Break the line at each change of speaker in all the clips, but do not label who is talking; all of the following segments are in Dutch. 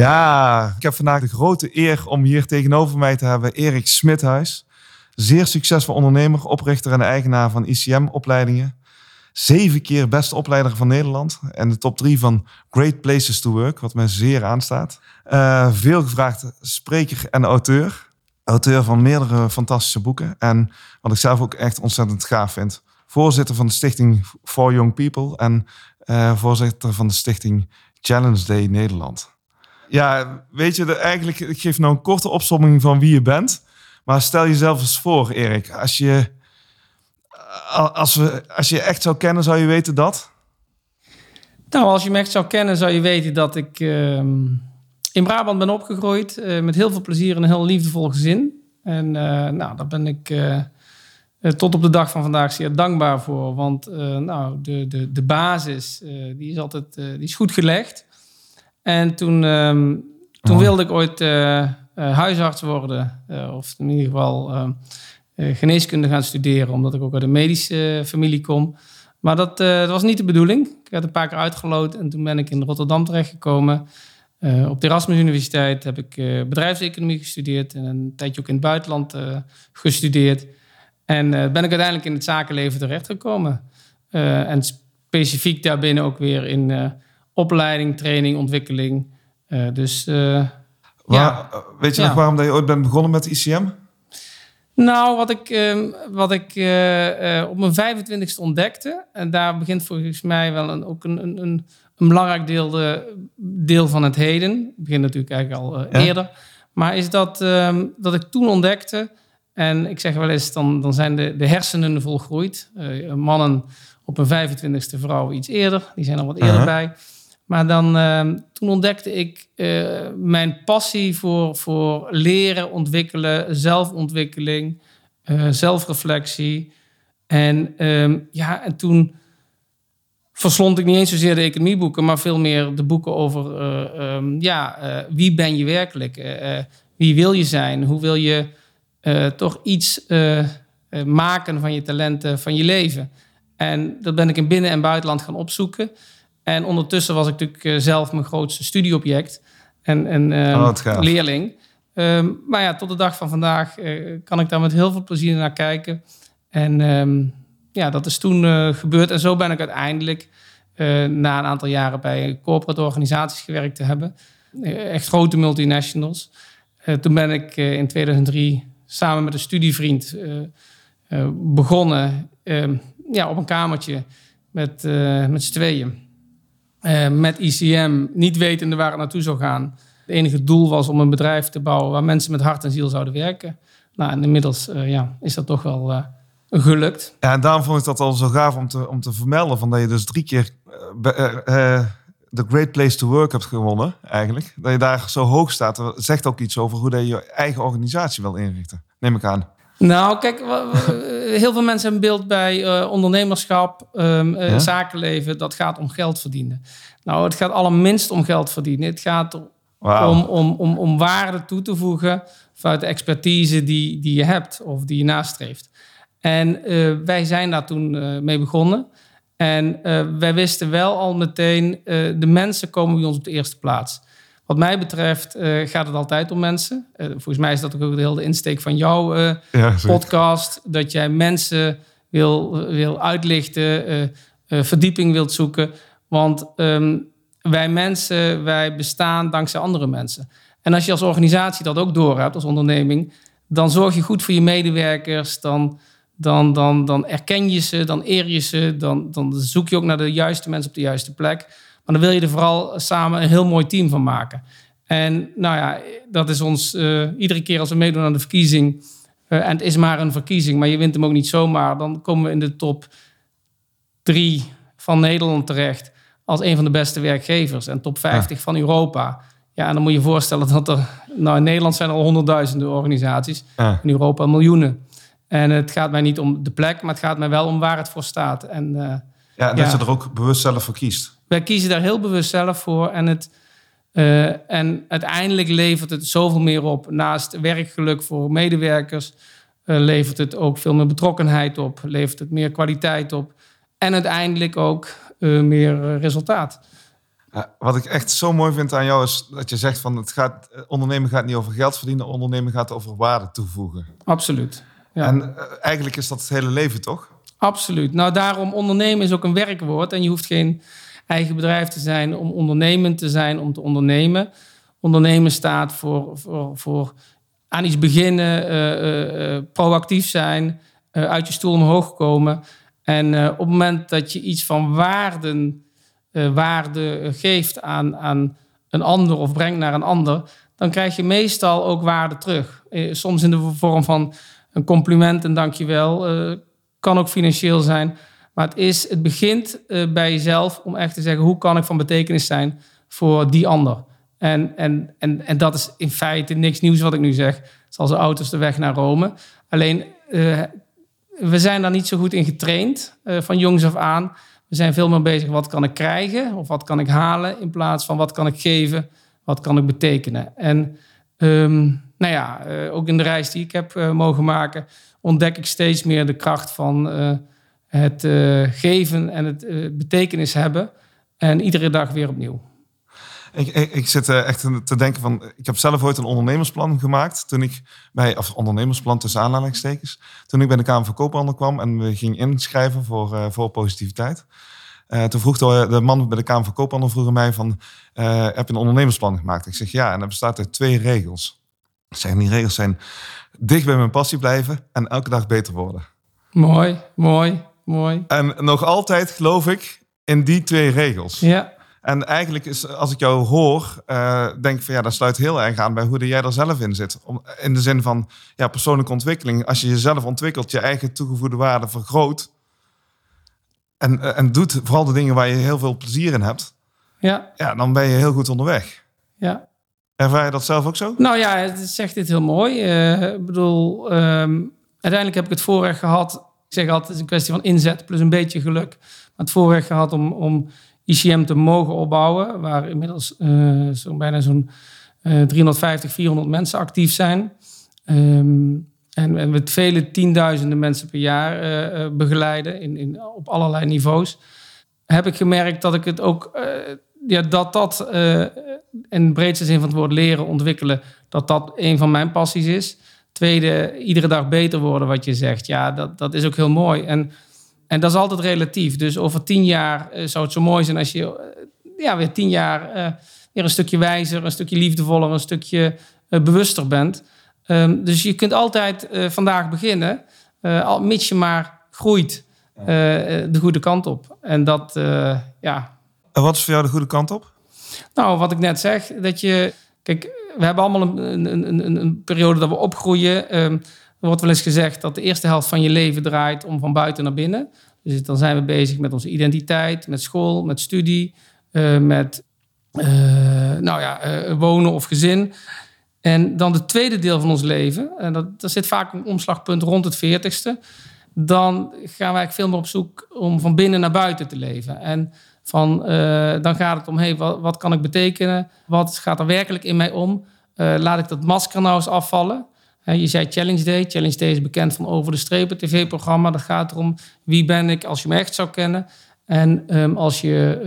Ja, ik heb vandaag de grote eer om hier tegenover mij te hebben Erik Smithuis. Zeer succesvol ondernemer, oprichter en eigenaar van ICM-opleidingen. Zeven keer beste opleider van Nederland. En de top drie van Great Places to Work, wat mij zeer aanstaat. Uh, veel gevraagd spreker en auteur. Auteur van meerdere fantastische boeken. En wat ik zelf ook echt ontzettend gaaf vind. Voorzitter van de stichting For Young People. En uh, voorzitter van de stichting Challenge Day Nederland. Ja, weet je, eigenlijk, ik geef nou een korte opsomming van wie je bent. Maar stel jezelf eens voor, Erik. Als je, als, we, als je echt zou kennen, zou je weten dat?
Nou, als je me echt zou kennen, zou je weten dat ik uh, in Brabant ben opgegroeid. Uh, met heel veel plezier en een heel liefdevol gezin. En uh, nou, daar ben ik uh, tot op de dag van vandaag zeer dankbaar voor. Want nou, de, de, de basis die is altijd die is goed gelegd. En toen, um, toen oh. wilde ik ooit uh, huisarts worden. Uh, of in ieder geval uh, geneeskunde gaan studeren. Omdat ik ook uit een medische familie kom. Maar dat, dat, was niet de bedoeling. Ik werd een paar keer uitgeloot. En toen ben ik in Rotterdam terechtgekomen. op de Erasmus Universiteit heb ik bedrijfseconomie gestudeerd. En een tijdje ook in het buitenland gestudeerd. En ben ik uiteindelijk in het zakenleven terechtgekomen. en specifiek daarbinnen ook weer in opleiding, training, ontwikkeling. Uh, dus uh,
ja. Weet je nog waarom dat je ooit bent begonnen met ICM?
Nou, wat ik, uh, wat ik uh, op mijn 25ste ontdekte, en daar begint volgens mij wel een, ook een, een, een, belangrijk deel, de, deel van het heden. Het begint natuurlijk eigenlijk al ja. eerder. Maar is dat, ehm, dat ik toen ontdekte, en ik zeg wel eens, dan, dan zijn de, de hersenen volgroeid. mannen op een 25ste, vrouw iets eerder, die zijn er wat eerder -huh. bij. Maar dan, uh, toen ontdekte ik uh, mijn passie voor, voor leren, ontwikkelen, zelfontwikkeling, uh, zelfreflectie. En, um, ja, en toen verslond ik niet eens zozeer de economieboeken, maar veel meer de boeken over um, ja, wie ben je werkelijk? wie wil je zijn? Hoe wil je toch iets maken van je talenten, van je leven? En dat ben ik in binnen- en buitenland gaan opzoeken. En ondertussen was ik natuurlijk eh, zelf mijn grootste studieobject en, en um, oh, leerling. Um, maar ja, tot de dag van vandaag uh, kan ik daar met heel veel plezier naar kijken. En um, ja, dat is toen uh, gebeurd. En zo ben ik uiteindelijk na een aantal jaren bij corporate organisaties gewerkt te hebben. echt grote multinationals. toen ben ik in 2003 samen met een studievriend begonnen ja, op een kamertje met, met z'n tweeën. Uh, met ICM, niet wetende waar het naartoe zou gaan. Het enige doel was om een bedrijf te bouwen waar mensen met hart en ziel zouden werken. Nou, en inmiddels uh, ja, is dat toch wel uh, gelukt.
Ja, en daarom vond ik dat al zo gaaf om te, om te vermelden. Van dat je dus drie keer de Great Place to Work hebt gewonnen, eigenlijk. Dat je daar zo hoog staat, dat zegt ook iets over hoe je je eigen organisatie wil inrichten. Neem ik aan.
Nou, kijk, heel veel mensen hebben beeld bij uh, ondernemerschap, um, uh, ja? zakenleven. Dat gaat om geld verdienen. Nou, het gaat allerminst om geld verdienen. Het gaat wow. om, om, om, om waarde toe te voegen vanuit de expertise die, die je hebt of die je nastreeft. En uh, wij zijn daar toen mee begonnen. En wij wisten wel al meteen, de mensen komen bij ons op de eerste plaats. Wat mij betreft uh, gaat het altijd om mensen. Uh, volgens mij is dat ook de hele insteek van jouw uh, ja, podcast. Dat jij mensen wil, wil uitlichten, verdieping wilt zoeken. Want um, wij mensen, wij bestaan dankzij andere mensen. En als je als organisatie dat ook doorhebt, als onderneming... dan zorg je goed voor je medewerkers, dan, dan, dan, dan erken je ze, dan eer je ze... Dan, dan zoek je ook naar de juiste mensen op de juiste plek... Maar dan wil je er vooral samen een heel mooi team van maken. En nou ja, dat is ons uh, iedere keer als we meedoen aan de verkiezing. Uh, en het is maar een verkiezing, maar je wint hem ook niet zomaar. Dan komen we in de top drie van Nederland terecht als een van de beste werkgevers. En top 50 ja. van Europa. Ja, en dan moet je je voorstellen dat er... Nou, in Nederland zijn er al honderdduizenden organisaties.
Ja.
In Europa miljoenen. En het gaat mij niet om de plek, maar het gaat mij wel om waar het voor staat. En eh,
Ja, en
Ja.
dat je er ook bewust zelf voor kiest.
Wij kiezen daar heel bewust zelf voor. En, het, eh, en uiteindelijk levert het zoveel meer op. Naast werkgeluk voor medewerkers eh, levert het ook veel meer betrokkenheid op. Levert het meer kwaliteit op. En uiteindelijk ook eh, meer resultaat.
Wat ik echt zo mooi vind aan jou is dat je zegt van het gaat, ondernemen gaat niet over geld verdienen, ondernemen gaat over waarde toevoegen.
Absoluut. Ja.
En eigenlijk is dat het hele leven toch?
Absoluut. Nou, daarom ondernemen is ook een werkwoord. En je hoeft geen eigen bedrijf te zijn om ondernemend te zijn, om te ondernemen. Ondernemen staat voor, voor, voor aan iets beginnen, eh, eh, eh, proactief zijn, uit je stoel omhoog komen. En op het moment dat je iets van waarden, waarde geeft aan, aan een ander of brengt naar een ander, dan krijg je meestal ook waarde terug. Soms in de vorm van een compliment en dankjewel. kan ook financieel zijn. Maar het, is, het begint eh, bij jezelf om echt te zeggen: hoe kan ik van betekenis zijn voor die ander? En, en, en, en dat is in feite niks nieuws wat ik nu zeg. Zoals de auto's de weg naar Rome. Alleen, eh, we zijn daar niet zo goed in getraind eh, van jongs af aan. We zijn veel meer bezig wat kan ik krijgen of wat kan ik halen in plaats van wat kan ik geven, wat kan ik betekenen. En ehm, nou ja, ook in de reis die ik heb mogen maken, ontdek ik steeds meer de kracht van het eh, geven en het eh, betekenis hebben. En iedere dag weer opnieuw.
Ik, ik, ik zit eh, echt te denken van, ik heb zelf ooit een ondernemersplan gemaakt toen ik bij, of ondernemersplan tussen aanhalingstekens, toen ik bij de Kamer van Koophandel kwam en we gingen inschrijven voor, voor positiviteit. Toen vroeg de, de man bij de Kamer van Koophandel vroeg mij van, heb je een ondernemersplan gemaakt? Ik zeg ja, en dat bestaat uit twee regels. Ik zeg, die regels zijn dicht bij mijn passie blijven en elke dag beter worden.
Mooi, mooi, mooi.
En nog altijd geloof ik in die twee regels.
Ja,
En eigenlijk is, als ik jou hoor, eh, denk ik van ja, dat sluit heel erg aan bij hoe jij er zelf in zit. Om, in de zin van ja, persoonlijke ontwikkeling. Als je jezelf ontwikkelt, je eigen toegevoegde waarde vergroot. En, eh, en doet vooral de dingen waar je heel veel plezier in hebt.
ja,
Ja, dan ben je heel goed onderweg.
ja.
Ervaar je dat zelf ook zo?
Nou ja, het zegt dit heel mooi. Eh, ik bedoel, ehm, uiteindelijk heb ik het voorrecht gehad. Ik zeg altijd, het is een kwestie van inzet plus een beetje geluk. Maar het voorrecht gehad om, om ICM te mogen opbouwen. Waar inmiddels eh zo bijna zo'n eh 350, 400 mensen actief zijn. Ehm, en, en we vele tienduizenden mensen per jaar eh, eh, begeleiden in, in, op allerlei niveaus. Heb ik gemerkt dat ik het ook, eh, ja, dat dat eh, in de breedste zin van het woord leren, ontwikkelen, dat dat een van mijn passies is. Tweede, iedere dag beter worden, wat je zegt. Ja, dat, dat is ook heel mooi. En, en dat is altijd relatief. Dus over tien jaar eh, zou het zo mooi zijn als je eh, ja, weer tien jaar eh, weer een stukje wijzer, een stukje liefdevoller, een stukje bewuster bent. Ehm, dus je kunt altijd vandaag beginnen, al mits je maar groeit de goede kant op. En dat, ja,
En wat is voor jou de goede kant op?
nou, wat ik net zeg, dat je... Kijk, we hebben allemaal een, een, een, een periode dat we opgroeien. Ehm, er wordt wel eens gezegd dat de eerste helft van je leven draait om van buiten naar binnen. Dus dan zijn we bezig met onze identiteit, met school, met studie, eh, met eh, nou ja, eh, wonen of gezin. En dan het tweede deel van ons leven, en dat, dat zit vaak een omslagpunt rond het veertigste. Dan gaan eigenlijk veel meer op zoek om van binnen naar buiten te leven. En van, eh, dan gaat het om, hey, wat, kan ik betekenen? Wat gaat er werkelijk in mij om? Eh, laat ik dat masker nou eens afvallen? Je zei Challenge Day. Challenge Day is bekend van Over de Strepen tv-programma. Dat gaat erom, wie ben ik als je me echt zou kennen? En ehm, als je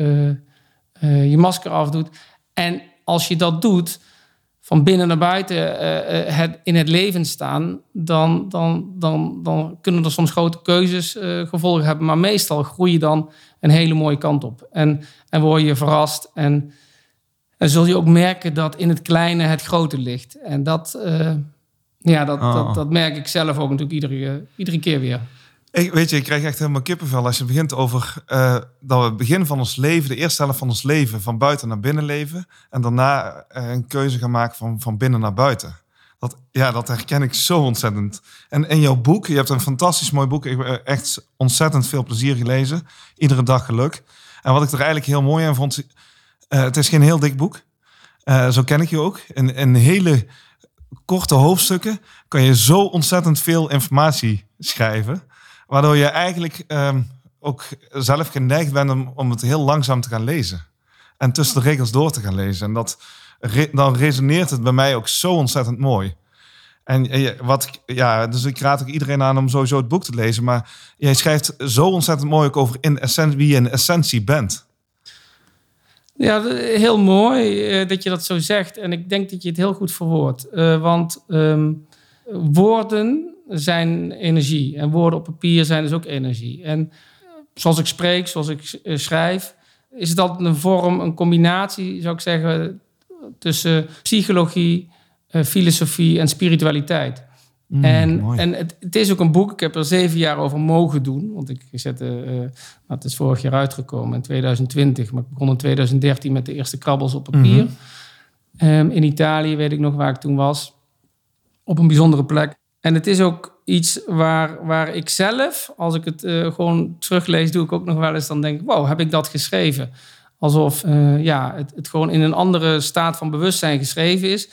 eh, je masker afdoet. En als je dat doet, van binnen naar buiten eh, eh, het, in het leven staan, dan, dan, dan, dan kunnen er soms grote keuzes eh, gevolgen hebben. Maar meestal groei je dan een hele mooie kant op. En, en word je verrast. En, en zul je ook merken dat in het kleine het grote ligt. En dat, ja, dat,
Oh.
dat, dat merk ik zelf ook natuurlijk iedere, iedere keer weer.
Ik, weet je, ik krijg echt helemaal kippenvel als je begint over eh, dat we het begin van ons leven, de eerste helft van ons leven, van buiten naar binnen leven. En daarna eh, een keuze gaan maken van, van binnen naar buiten. Ja, dat herken ik zo ontzettend. En in jouw boek, je hebt een fantastisch mooi boek. Ik heb eh, echt ontzettend veel plezier gelezen. Iedere dag geluk. En wat ik er eigenlijk heel mooi aan vond, het is geen heel dik boek. Zo ken ik je ook. In hele korte hoofdstukken kan je zo ontzettend veel informatie schrijven. Waardoor je eigenlijk um, ook zelf geneigd bent om, om het heel langzaam te gaan lezen. En tussen de regels door te gaan lezen. En dat, dan resoneert het bij mij ook zo ontzettend mooi. En wat, ja, dus ik raad ook iedereen aan om sowieso het boek te lezen. Maar jij schrijft zo ontzettend mooi ook over in essentie, wie je in essentie bent.
Ja, heel mooi uh, dat je dat zo zegt. En ik denk dat je het heel goed verwoordt. Uh, want um, woorden zijn energie. En woorden op papier zijn dus ook energie. En zoals ik spreek, zoals ik uh, schrijf, is het altijd een vorm, een combinatie, zou ik zeggen, tussen psychologie, filosofie en spiritualiteit. Mm, en en het, het, is ook een boek, ik heb er zeven jaar over mogen doen. Want ik zette, uh, het is vorig jaar uitgekomen in 2020, maar ik begon in 2013 met de eerste krabbels op papier. Mhm. um, in Italië weet ik nog waar ik toen was, op een bijzondere plek. En het is ook iets waar, waar ik zelf, als ik het uh, gewoon teruglees, doe ik ook nog wel eens dan denk, wow, heb ik dat geschreven? Alsof uh, ja, het, het gewoon in een andere staat van bewustzijn geschreven is.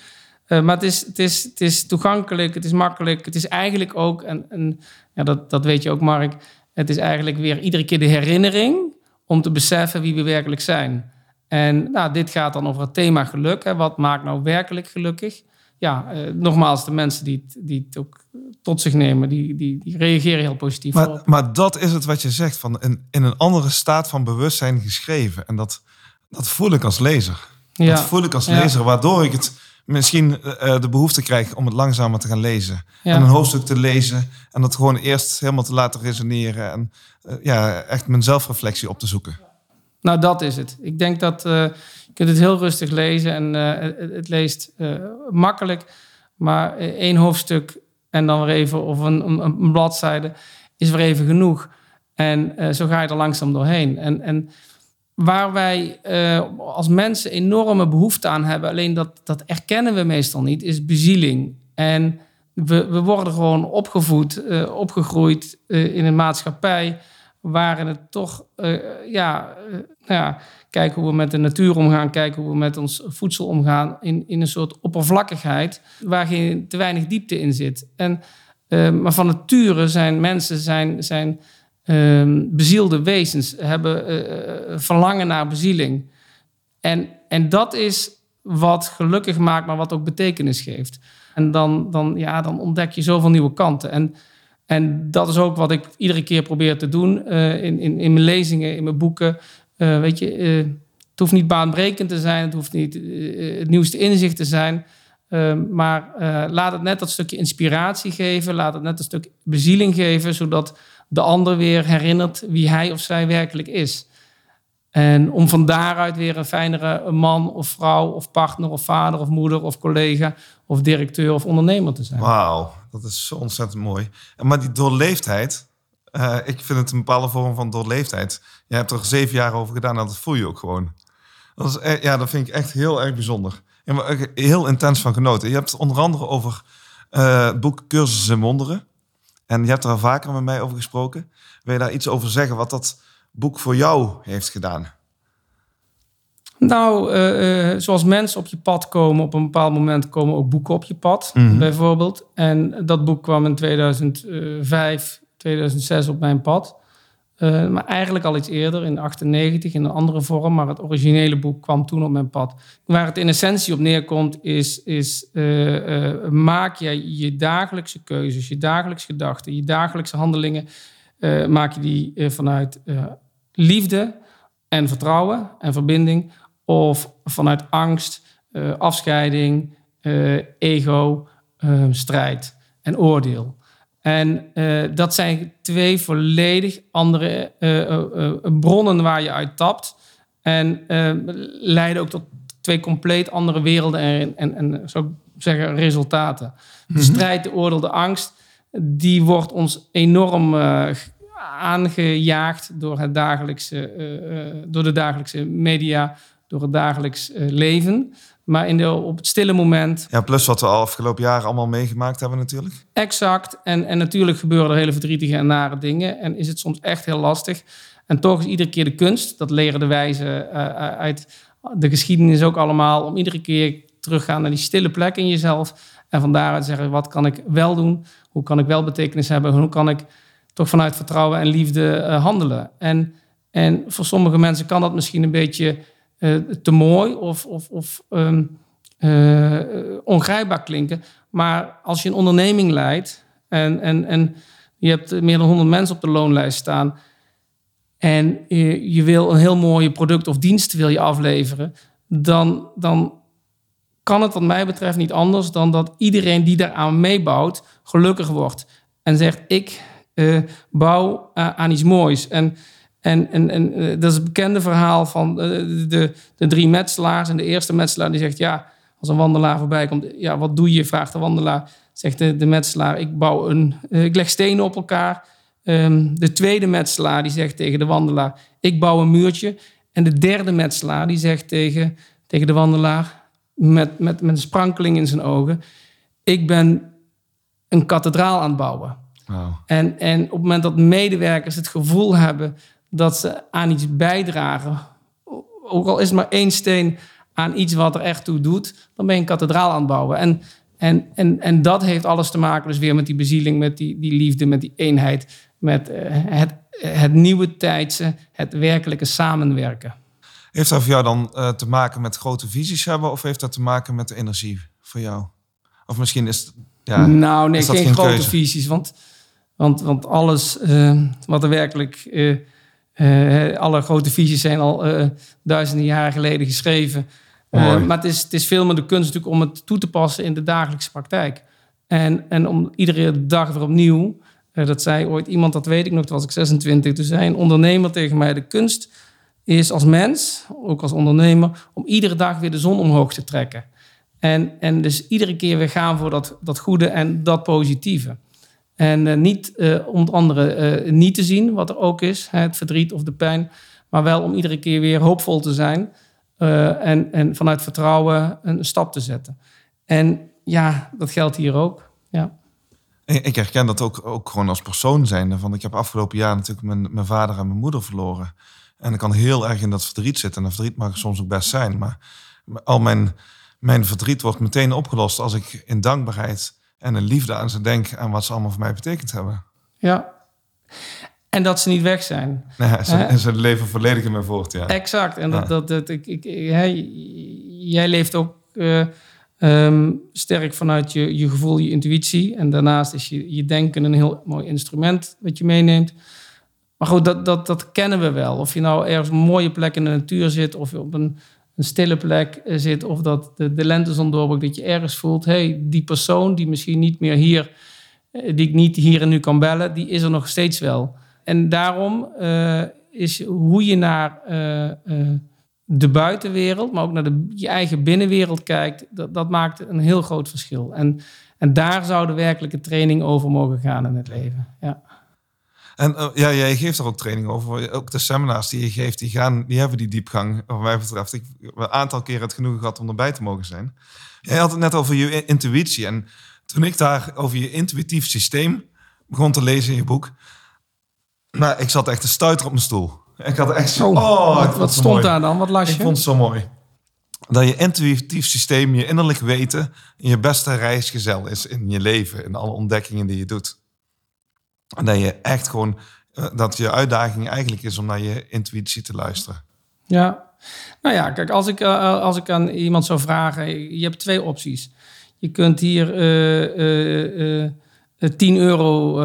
Uh, maar het is, het, is, het is toegankelijk, het is makkelijk. Het is eigenlijk ook, en, en ja, dat, dat weet je ook, Mark. Het is eigenlijk weer iedere keer de herinnering om te beseffen wie we werkelijk zijn. En nou, dit gaat dan over het thema geluk. Hè. Wat maakt nou werkelijk gelukkig? Ja, uh, nogmaals, de mensen die het, die het ook tot zich nemen, die, die, die reageren heel positief.
Maar, maar dat is het wat je zegt, van in, in een andere staat van bewustzijn geschreven. En dat, dat voel ik als lezer. Ja. Dat voel ik als lezer, waardoor ik het misschien uh, de behoefte krijg om het langzamer te gaan lezen. En een hoofdstuk te lezen en dat gewoon eerst helemaal te laten resoneren. En uh, ja, echt mijn zelfreflectie op te zoeken.
Nou, dat is het. Ik denk dat je kunt het heel rustig lezen en het, het, leest makkelijk. Maar één hoofdstuk en dan weer even, of een, een, bladzijde, is weer even genoeg. En zo ga je er langzaam doorheen. En, en waar wij als mensen enorme behoefte aan hebben, alleen dat, dat erkennen we meestal niet, is bezieling. En we, we worden gewoon opgevoed, opgegroeid in een maatschappij waarin het toch, ja, ja, kijken hoe we met de natuur omgaan, kijken hoe we met ons voedsel omgaan, in, in een soort oppervlakkigheid waar geen, te weinig diepte in zit. En, maar van nature zijn mensen zijn, zijn um, bezielde wezens, hebben uh, verlangen naar bezieling. En, en dat is wat gelukkig maakt, maar wat ook betekenis geeft. En dan, dan, ja, dan ontdek je zoveel nieuwe kanten. En, en dat is ook wat ik iedere keer probeer te doen uh, in, in, in mijn lezingen, in mijn boeken. Uh, weet je, uh, het hoeft niet baanbrekend te zijn, het hoeft niet het nieuwste inzicht te zijn. Ehm, maar laat het net dat stukje inspiratie geven, laat het net een stuk bezieling geven, zodat de ander weer herinnert wie hij of zij werkelijk is. En om van daaruit weer een fijnere man of vrouw of partner of vader of moeder of collega of directeur of ondernemer te zijn.
Wauw, dat is zo ontzettend mooi. Maar die doorleefdheid, uh, ik vind het een bepaalde vorm van doorleefdheid. Je hebt er zeven jaar over gedaan en dat voel je ook gewoon. Dat, is, e-, ja, dat vind ik echt heel erg bijzonder. En heel intens van genoten. Je hebt het onder andere over uh, het boek Wonderen. En je hebt er al vaker met mij over gesproken. Wil je daar iets over zeggen wat dat boek voor jou heeft gedaan?
Nou, uh, zoals mensen op je pad komen, op een bepaald moment komen ook boeken op je pad, mhm. bijvoorbeeld. En dat boek kwam in 2005, 2006 op mijn pad. Uh, maar eigenlijk al iets eerder, in 98, in een andere vorm. Maar het originele boek kwam toen op mijn pad. Waar het in essentie op neerkomt, is, is maak je je dagelijkse keuzes, je dagelijkse gedachten, je dagelijkse handelingen, maak je die vanuit liefde en vertrouwen en verbinding, of vanuit angst, afscheiding, ego, strijd en oordeel. En dat zijn twee volledig andere bronnen waar je uit tapt. En leiden ook tot twee compleet andere werelden en, en, en zou ik zeggen, resultaten. De mhm. strijd, de oordeel, de angst, die wordt ons enorm aangejaagd door, het dagelijkse, door de dagelijkse media, door het dagelijks leven. Maar in de, op het stille moment.
Ja, plus wat we al afgelopen jaren allemaal meegemaakt hebben natuurlijk.
Exact. En, en natuurlijk gebeuren er hele verdrietige en nare dingen. En is het soms echt heel lastig. En toch is iedere keer de kunst, dat leren de wijzen uit de geschiedenis ook allemaal, om iedere keer teruggaan naar die stille plek in jezelf. En van daaruit zeggen, wat kan ik wel doen? Hoe kan ik wel betekenis hebben? Hoe kan ik toch vanuit vertrouwen en liefde handelen? En, en voor sommige mensen kan dat misschien een beetje te mooi of, of, of ehm, ongrijpbaar klinken. Maar als je een onderneming leidt en, en, en je hebt meer dan 100 mensen op de loonlijst staan en je, wil een heel mooi product of dienst wil je afleveren, dan, dan kan het wat mij betreft niet anders dan dat iedereen die daaraan meebouwt gelukkig wordt en zegt ik uh, bouw aan iets moois. En, en, en, en uh, dat is het bekende verhaal van de, de, de drie metselaars. En de eerste metselaar die zegt ja, als een wandelaar voorbij komt, ja, wat doe je? Vraagt de wandelaar. Zegt de, de metselaar, ik bouw een, uh, ik leg stenen op elkaar. Um, de tweede metselaar die zegt tegen de wandelaar, ik bouw een muurtje. En de derde metselaar die zegt tegen, tegen de wandelaar, met, met, met een sprankeling in zijn ogen, ik ben een kathedraal aan het bouwen. Wow. En, en op het moment dat medewerkers het gevoel hebben dat ze aan iets bijdragen, ook al is maar één steen aan iets wat er echt toe doet, dan ben je een kathedraal aan het bouwen. En, en, en, en dat heeft alles te maken dus weer met die bezieling, met die, die liefde, met die eenheid, met uh, het, het nieuwe tijdse, het werkelijke samenwerken.
Heeft dat voor jou dan uh, te maken met grote visies hebben of heeft dat te maken met de energie voor jou? Of misschien is het. Ja,
nou, nee, geen, geen, grote keuze? visies. Want, want, want alles uh, wat er werkelijk. Alle grote visies zijn al duizenden jaren geleden geschreven. Uh, maar het is, het is veel meer de kunst natuurlijk om het toe te passen in de dagelijkse praktijk. En, en om iedere dag weer opnieuw, dat zei ooit iemand, dat weet ik nog, toen was ik 26, toen zei een ondernemer tegen mij, de kunst is als mens, ook als ondernemer, om iedere dag weer de zon omhoog te trekken. En, en dus iedere keer weer gaan voor dat, dat goede en dat positieve. En uh, niet om het andere niet te zien, wat er ook is, het verdriet of de pijn, maar wel om iedere keer weer hoopvol te zijn en, en vanuit vertrouwen een stap te zetten. En ja, dat geldt hier ook. Ja.
Ik herken dat ook, ook gewoon als persoon zijnde. Van ik heb afgelopen jaar natuurlijk mijn, mijn vader en mijn moeder verloren. En ik kan heel erg in dat verdriet zitten. En dat verdriet mag soms ook best zijn. Maar al mijn, mijn verdriet wordt meteen opgelost als ik in dankbaarheid en in liefde aan ze denk. En wat ze allemaal voor mij betekend hebben.
Ja, en dat ze niet weg zijn.
Ze, ze leven volledig in mijn voort, ja.
Exact. En dat, dat, dat, ik, ik, jij leeft ook uh, um, sterk vanuit je, je gevoel, je intuïtie. En daarnaast is je, je denken een heel mooi instrument wat je meeneemt. Maar goed, dat, dat, dat kennen we wel. Of je nou ergens op een mooie plek in de natuur zit... of op een, een stille plek eh, zit... of dat de, de lentezon doorbreekt, dat je ergens voelt... hey, die persoon die misschien niet meer hier... Eh, die ik niet hier en nu kan bellen... die is er nog steeds wel... En daarom uh, is hoe je naar uh, de buitenwereld, maar ook naar de, je eigen binnenwereld kijkt, dat, dat maakt een heel groot verschil. En, en daar zou de werkelijke training over mogen gaan in het leven. Ja.
En uh, ja, jij geeft er ook training over. Ook de seminars die je geeft, die, gaan, die hebben die diepgang, wat mij betreft. Ik heb een aantal keren het genoegen gehad om erbij te mogen zijn. Jij had het net over je intuïtie. En toen ik daar over je intuïtief systeem begon te lezen in je boek, nou, ik zat echt te stuiter op mijn stoel. Ik had echt zo...
Oh, wat, wat stond daar dan? Wat las je?
Ik vond het zo mooi. Dat je intuïtief systeem, je innerlijk weten... je beste reisgezel is in je leven. In alle ontdekkingen die je doet. En dat je echt gewoon... Eh, dat je uitdaging eigenlijk is om naar je intuïtie te luisteren.
Ja. Nou ja, kijk, als ik, uh, als ik aan iemand zou vragen... Je hebt twee opties. Je kunt hier... Uh, 10 eh, euro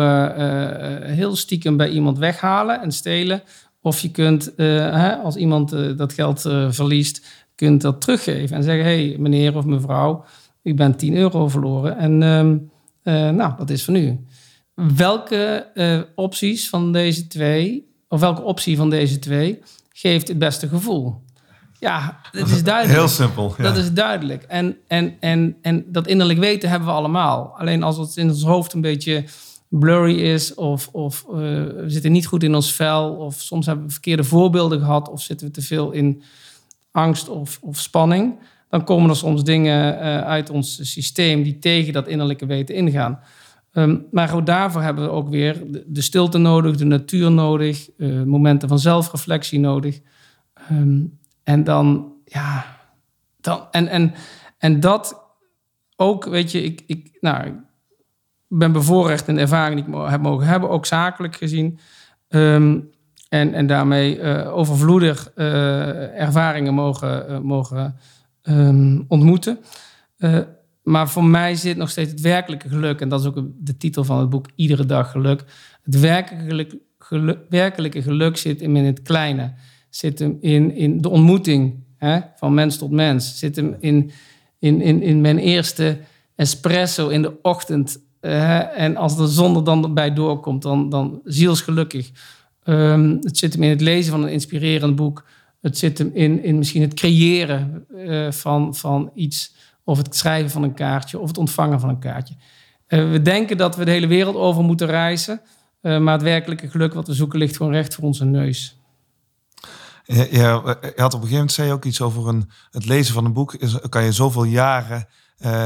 heel stiekem bij iemand weghalen en stelen. Of je kunt, hè, als iemand dat geld verliest, kunt dat teruggeven en zeggen: hey, meneer of mevrouw, ik ben 10 euro verloren en ehm, nou, dat is van u. Welke opties van deze twee, of welke optie van deze twee, geeft het beste gevoel? Ja, dat is duidelijk.
Heel simpel. Ja.
Dat is duidelijk. En, en, en, en dat innerlijk weten hebben we allemaal. Alleen als het in ons hoofd een beetje blurry is, of, of uh, we zitten niet goed in ons vel, of soms hebben we verkeerde voorbeelden gehad, of zitten we te veel in angst of, of spanning, dan komen er soms dingen uh, uit ons systeem die tegen dat innerlijke weten ingaan. Ehm, maar ook daarvoor hebben we ook weer de, stilte nodig, de natuur nodig, uh, momenten van zelfreflectie nodig. Ehm, en dan, ja, dan, en, en, en dat ook, weet je, ik, ik, nou, ben bevoorrecht in ervaring die ik heb mogen hebben, ook zakelijk gezien. Ehm, en, en daarmee uh, overvloedig uh, ervaringen mogen, mogen ontmoeten. Maar voor mij zit nog steeds het werkelijke geluk, en dat is ook de titel van het boek, Iedere dag geluk. Het werkelijke geluk, werkelijke geluk zit in het kleine, zit hem in, in de ontmoeting hè, van mens tot mens, zit hem in, in, in, in mijn eerste espresso in de ochtend. en als de zon er dan bij doorkomt, dan, dan zielsgelukkig. Um, het zit hem in het lezen van een inspirerend boek. Het zit hem in, in misschien het creëren uh, van, van iets. Of het schrijven van een kaartje. Of het ontvangen van een kaartje. Uh, we denken dat we de hele wereld over moeten reizen. Uh, maar het werkelijke geluk wat we zoeken ligt gewoon recht voor onze neus.
Ja, ja, je had op een gegeven moment zei je ook iets over een, het lezen van een boek. Is, kan je zoveel jaren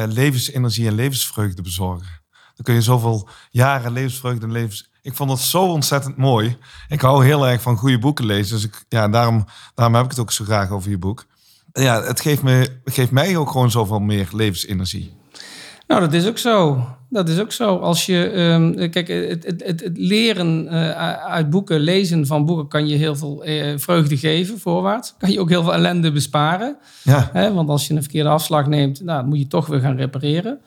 levensenergie en levensvreugde bezorgen. Dan kun je zoveel jaren levensvreugde en levens, ik vond het zo ontzettend mooi. Ik hou heel erg van goede boeken lezen. Dus ik, ja, daarom, daarom heb ik het ook zo graag over je boek. Ja, het geeft, me, geeft mij ook gewoon zoveel meer levensenergie.
Nou, dat is ook zo. Dat is ook zo. Als je, um, kijk, het, het, het, het leren uh, uit boeken, lezen van boeken, kan je heel veel uh, vreugde geven, voorwaarts. Kan je ook heel veel ellende besparen. Ja. Hè? Want als je een verkeerde afslag neemt, nou, dan moet je toch weer gaan repareren.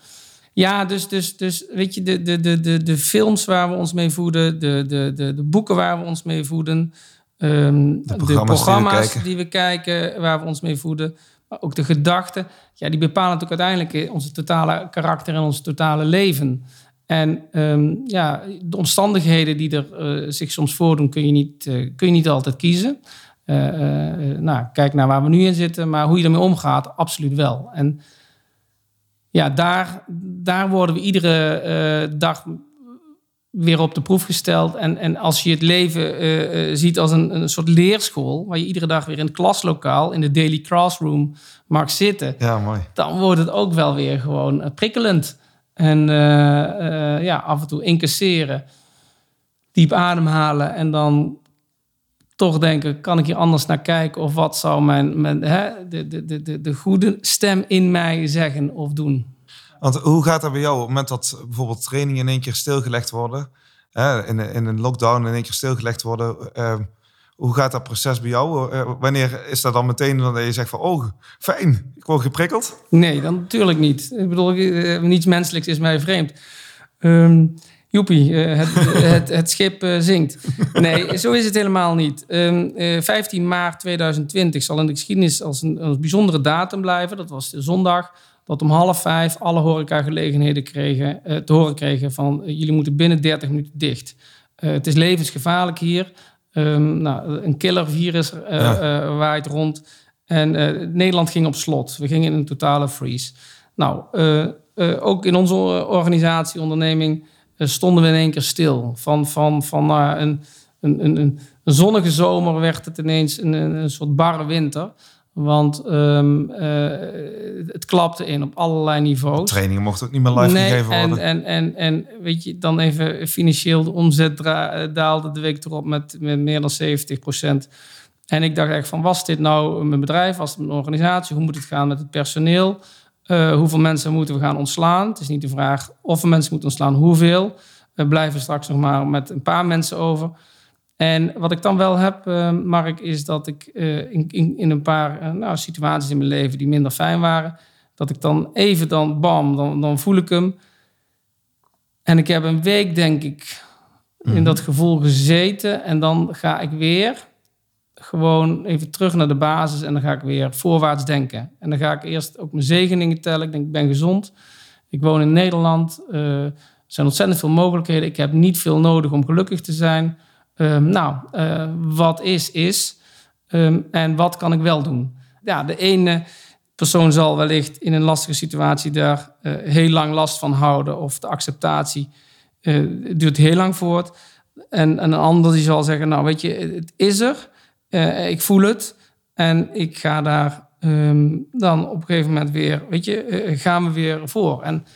Ja, dus, dus, dus weet je, de, de, de, de, de films waar we ons mee voeden, de, de, de, de boeken waar we ons mee voeden, um, de programma's, de programma's die, we kijken, waar we ons mee voeden, maar ook de gedachten, ja, die bepalen natuurlijk uiteindelijk onze totale karakter en ons totale leven. En um, ja, de omstandigheden die er uh, zich soms voordoen, kun je niet, uh, kun je niet altijd kiezen. Uh, nou, kijk naar waar we nu in zitten, maar hoe je ermee omgaat, absoluut wel. En ja, daar, daar worden we iedere dag weer op de proef gesteld. En, en als je het leven uh, uh, ziet als een, een soort leerschool, waar je iedere dag weer in het klaslokaal, in de daily classroom mag zitten,
ja, mooi.
dan wordt het ook wel weer gewoon prikkelend. En ja, af en toe incasseren, diep ademhalen en dan toch denken, kan ik hier anders naar kijken? Of wat zou mijn, mijn hè, de, de, de, de goede stem in mij zeggen of doen?
Want hoe gaat dat bij jou op het moment dat bijvoorbeeld trainingen in één keer stilgelegd worden? Hè, in, in een lockdown in één keer stilgelegd worden. Uh, hoe gaat dat proces bij jou? Uh, wanneer is dat dan meteen dat je zegt van, oh, fijn, ik word geprikkeld?
Nee, dan natuurlijk niet. Ik bedoel, uh, niets menselijks is mij vreemd. Um, joepie, uh, het, het, het, schip zinkt. Nee, zo is het helemaal niet. Um, uh, 15 maart 2020 zal in de geschiedenis als een, een, bijzondere datum blijven. Dat was de zondag dat om half vijf alle horecagelegenheden kregen, uh, te horen kregen van jullie moeten binnen 30 minuten dicht. het is levensgevaarlijk hier. Um, nou, een killervirus ja. waait rond. En Nederland ging op slot. We gingen in een totale freeze. Nou, ook in onze organisatie, onderneming stonden we in één keer stil. Van, van, van uh, een, een, een, een, zonnige zomer werd het ineens een, een soort barre winter. Want um, uh, het klapte in op allerlei niveaus.
De trainingen mochten ook niet meer live gegeven worden.
En, en, en weet je, dan even financieel, de omzet daalde de week erop met, met meer dan 70 procent. En ik dacht echt van, was dit nou mijn bedrijf, was het mijn organisatie? Hoe moet het gaan met het personeel? Uh, hoeveel mensen moeten we gaan ontslaan? Het is niet de vraag of we mensen moeten ontslaan, hoeveel. We blijven straks nog maar met een paar mensen over. En wat ik dan wel heb, uh, Mark, is dat ik uh, in, in, in, een paar nou, situaties in mijn leven die minder fijn waren, dat ik dan even dan, bam, dan, dan voel ik hem. En ik heb een week, denk ik, in mhm. dat gevoel gezeten. En dan ga ik weer gewoon even terug naar de basis en dan ga ik weer voorwaarts denken. En dan ga ik eerst ook mijn zegeningen tellen. Ik denk, ik ben gezond. Ik woon in Nederland. Er zijn ontzettend veel mogelijkheden. Ik heb niet veel nodig om gelukkig te zijn. Um, nou, uh, wat is, is. Um, en wat kan ik wel doen? Ja, de ene persoon zal wellicht in een lastige situatie daar uh, heel lang last van houden. Of de acceptatie duurt heel lang voort. En, en een ander die zal zeggen, nou weet je, het is er. Uh, ik voel het en ik ga daar um, dan op een gegeven moment weer, weet je, uh, gaan we weer voor. En,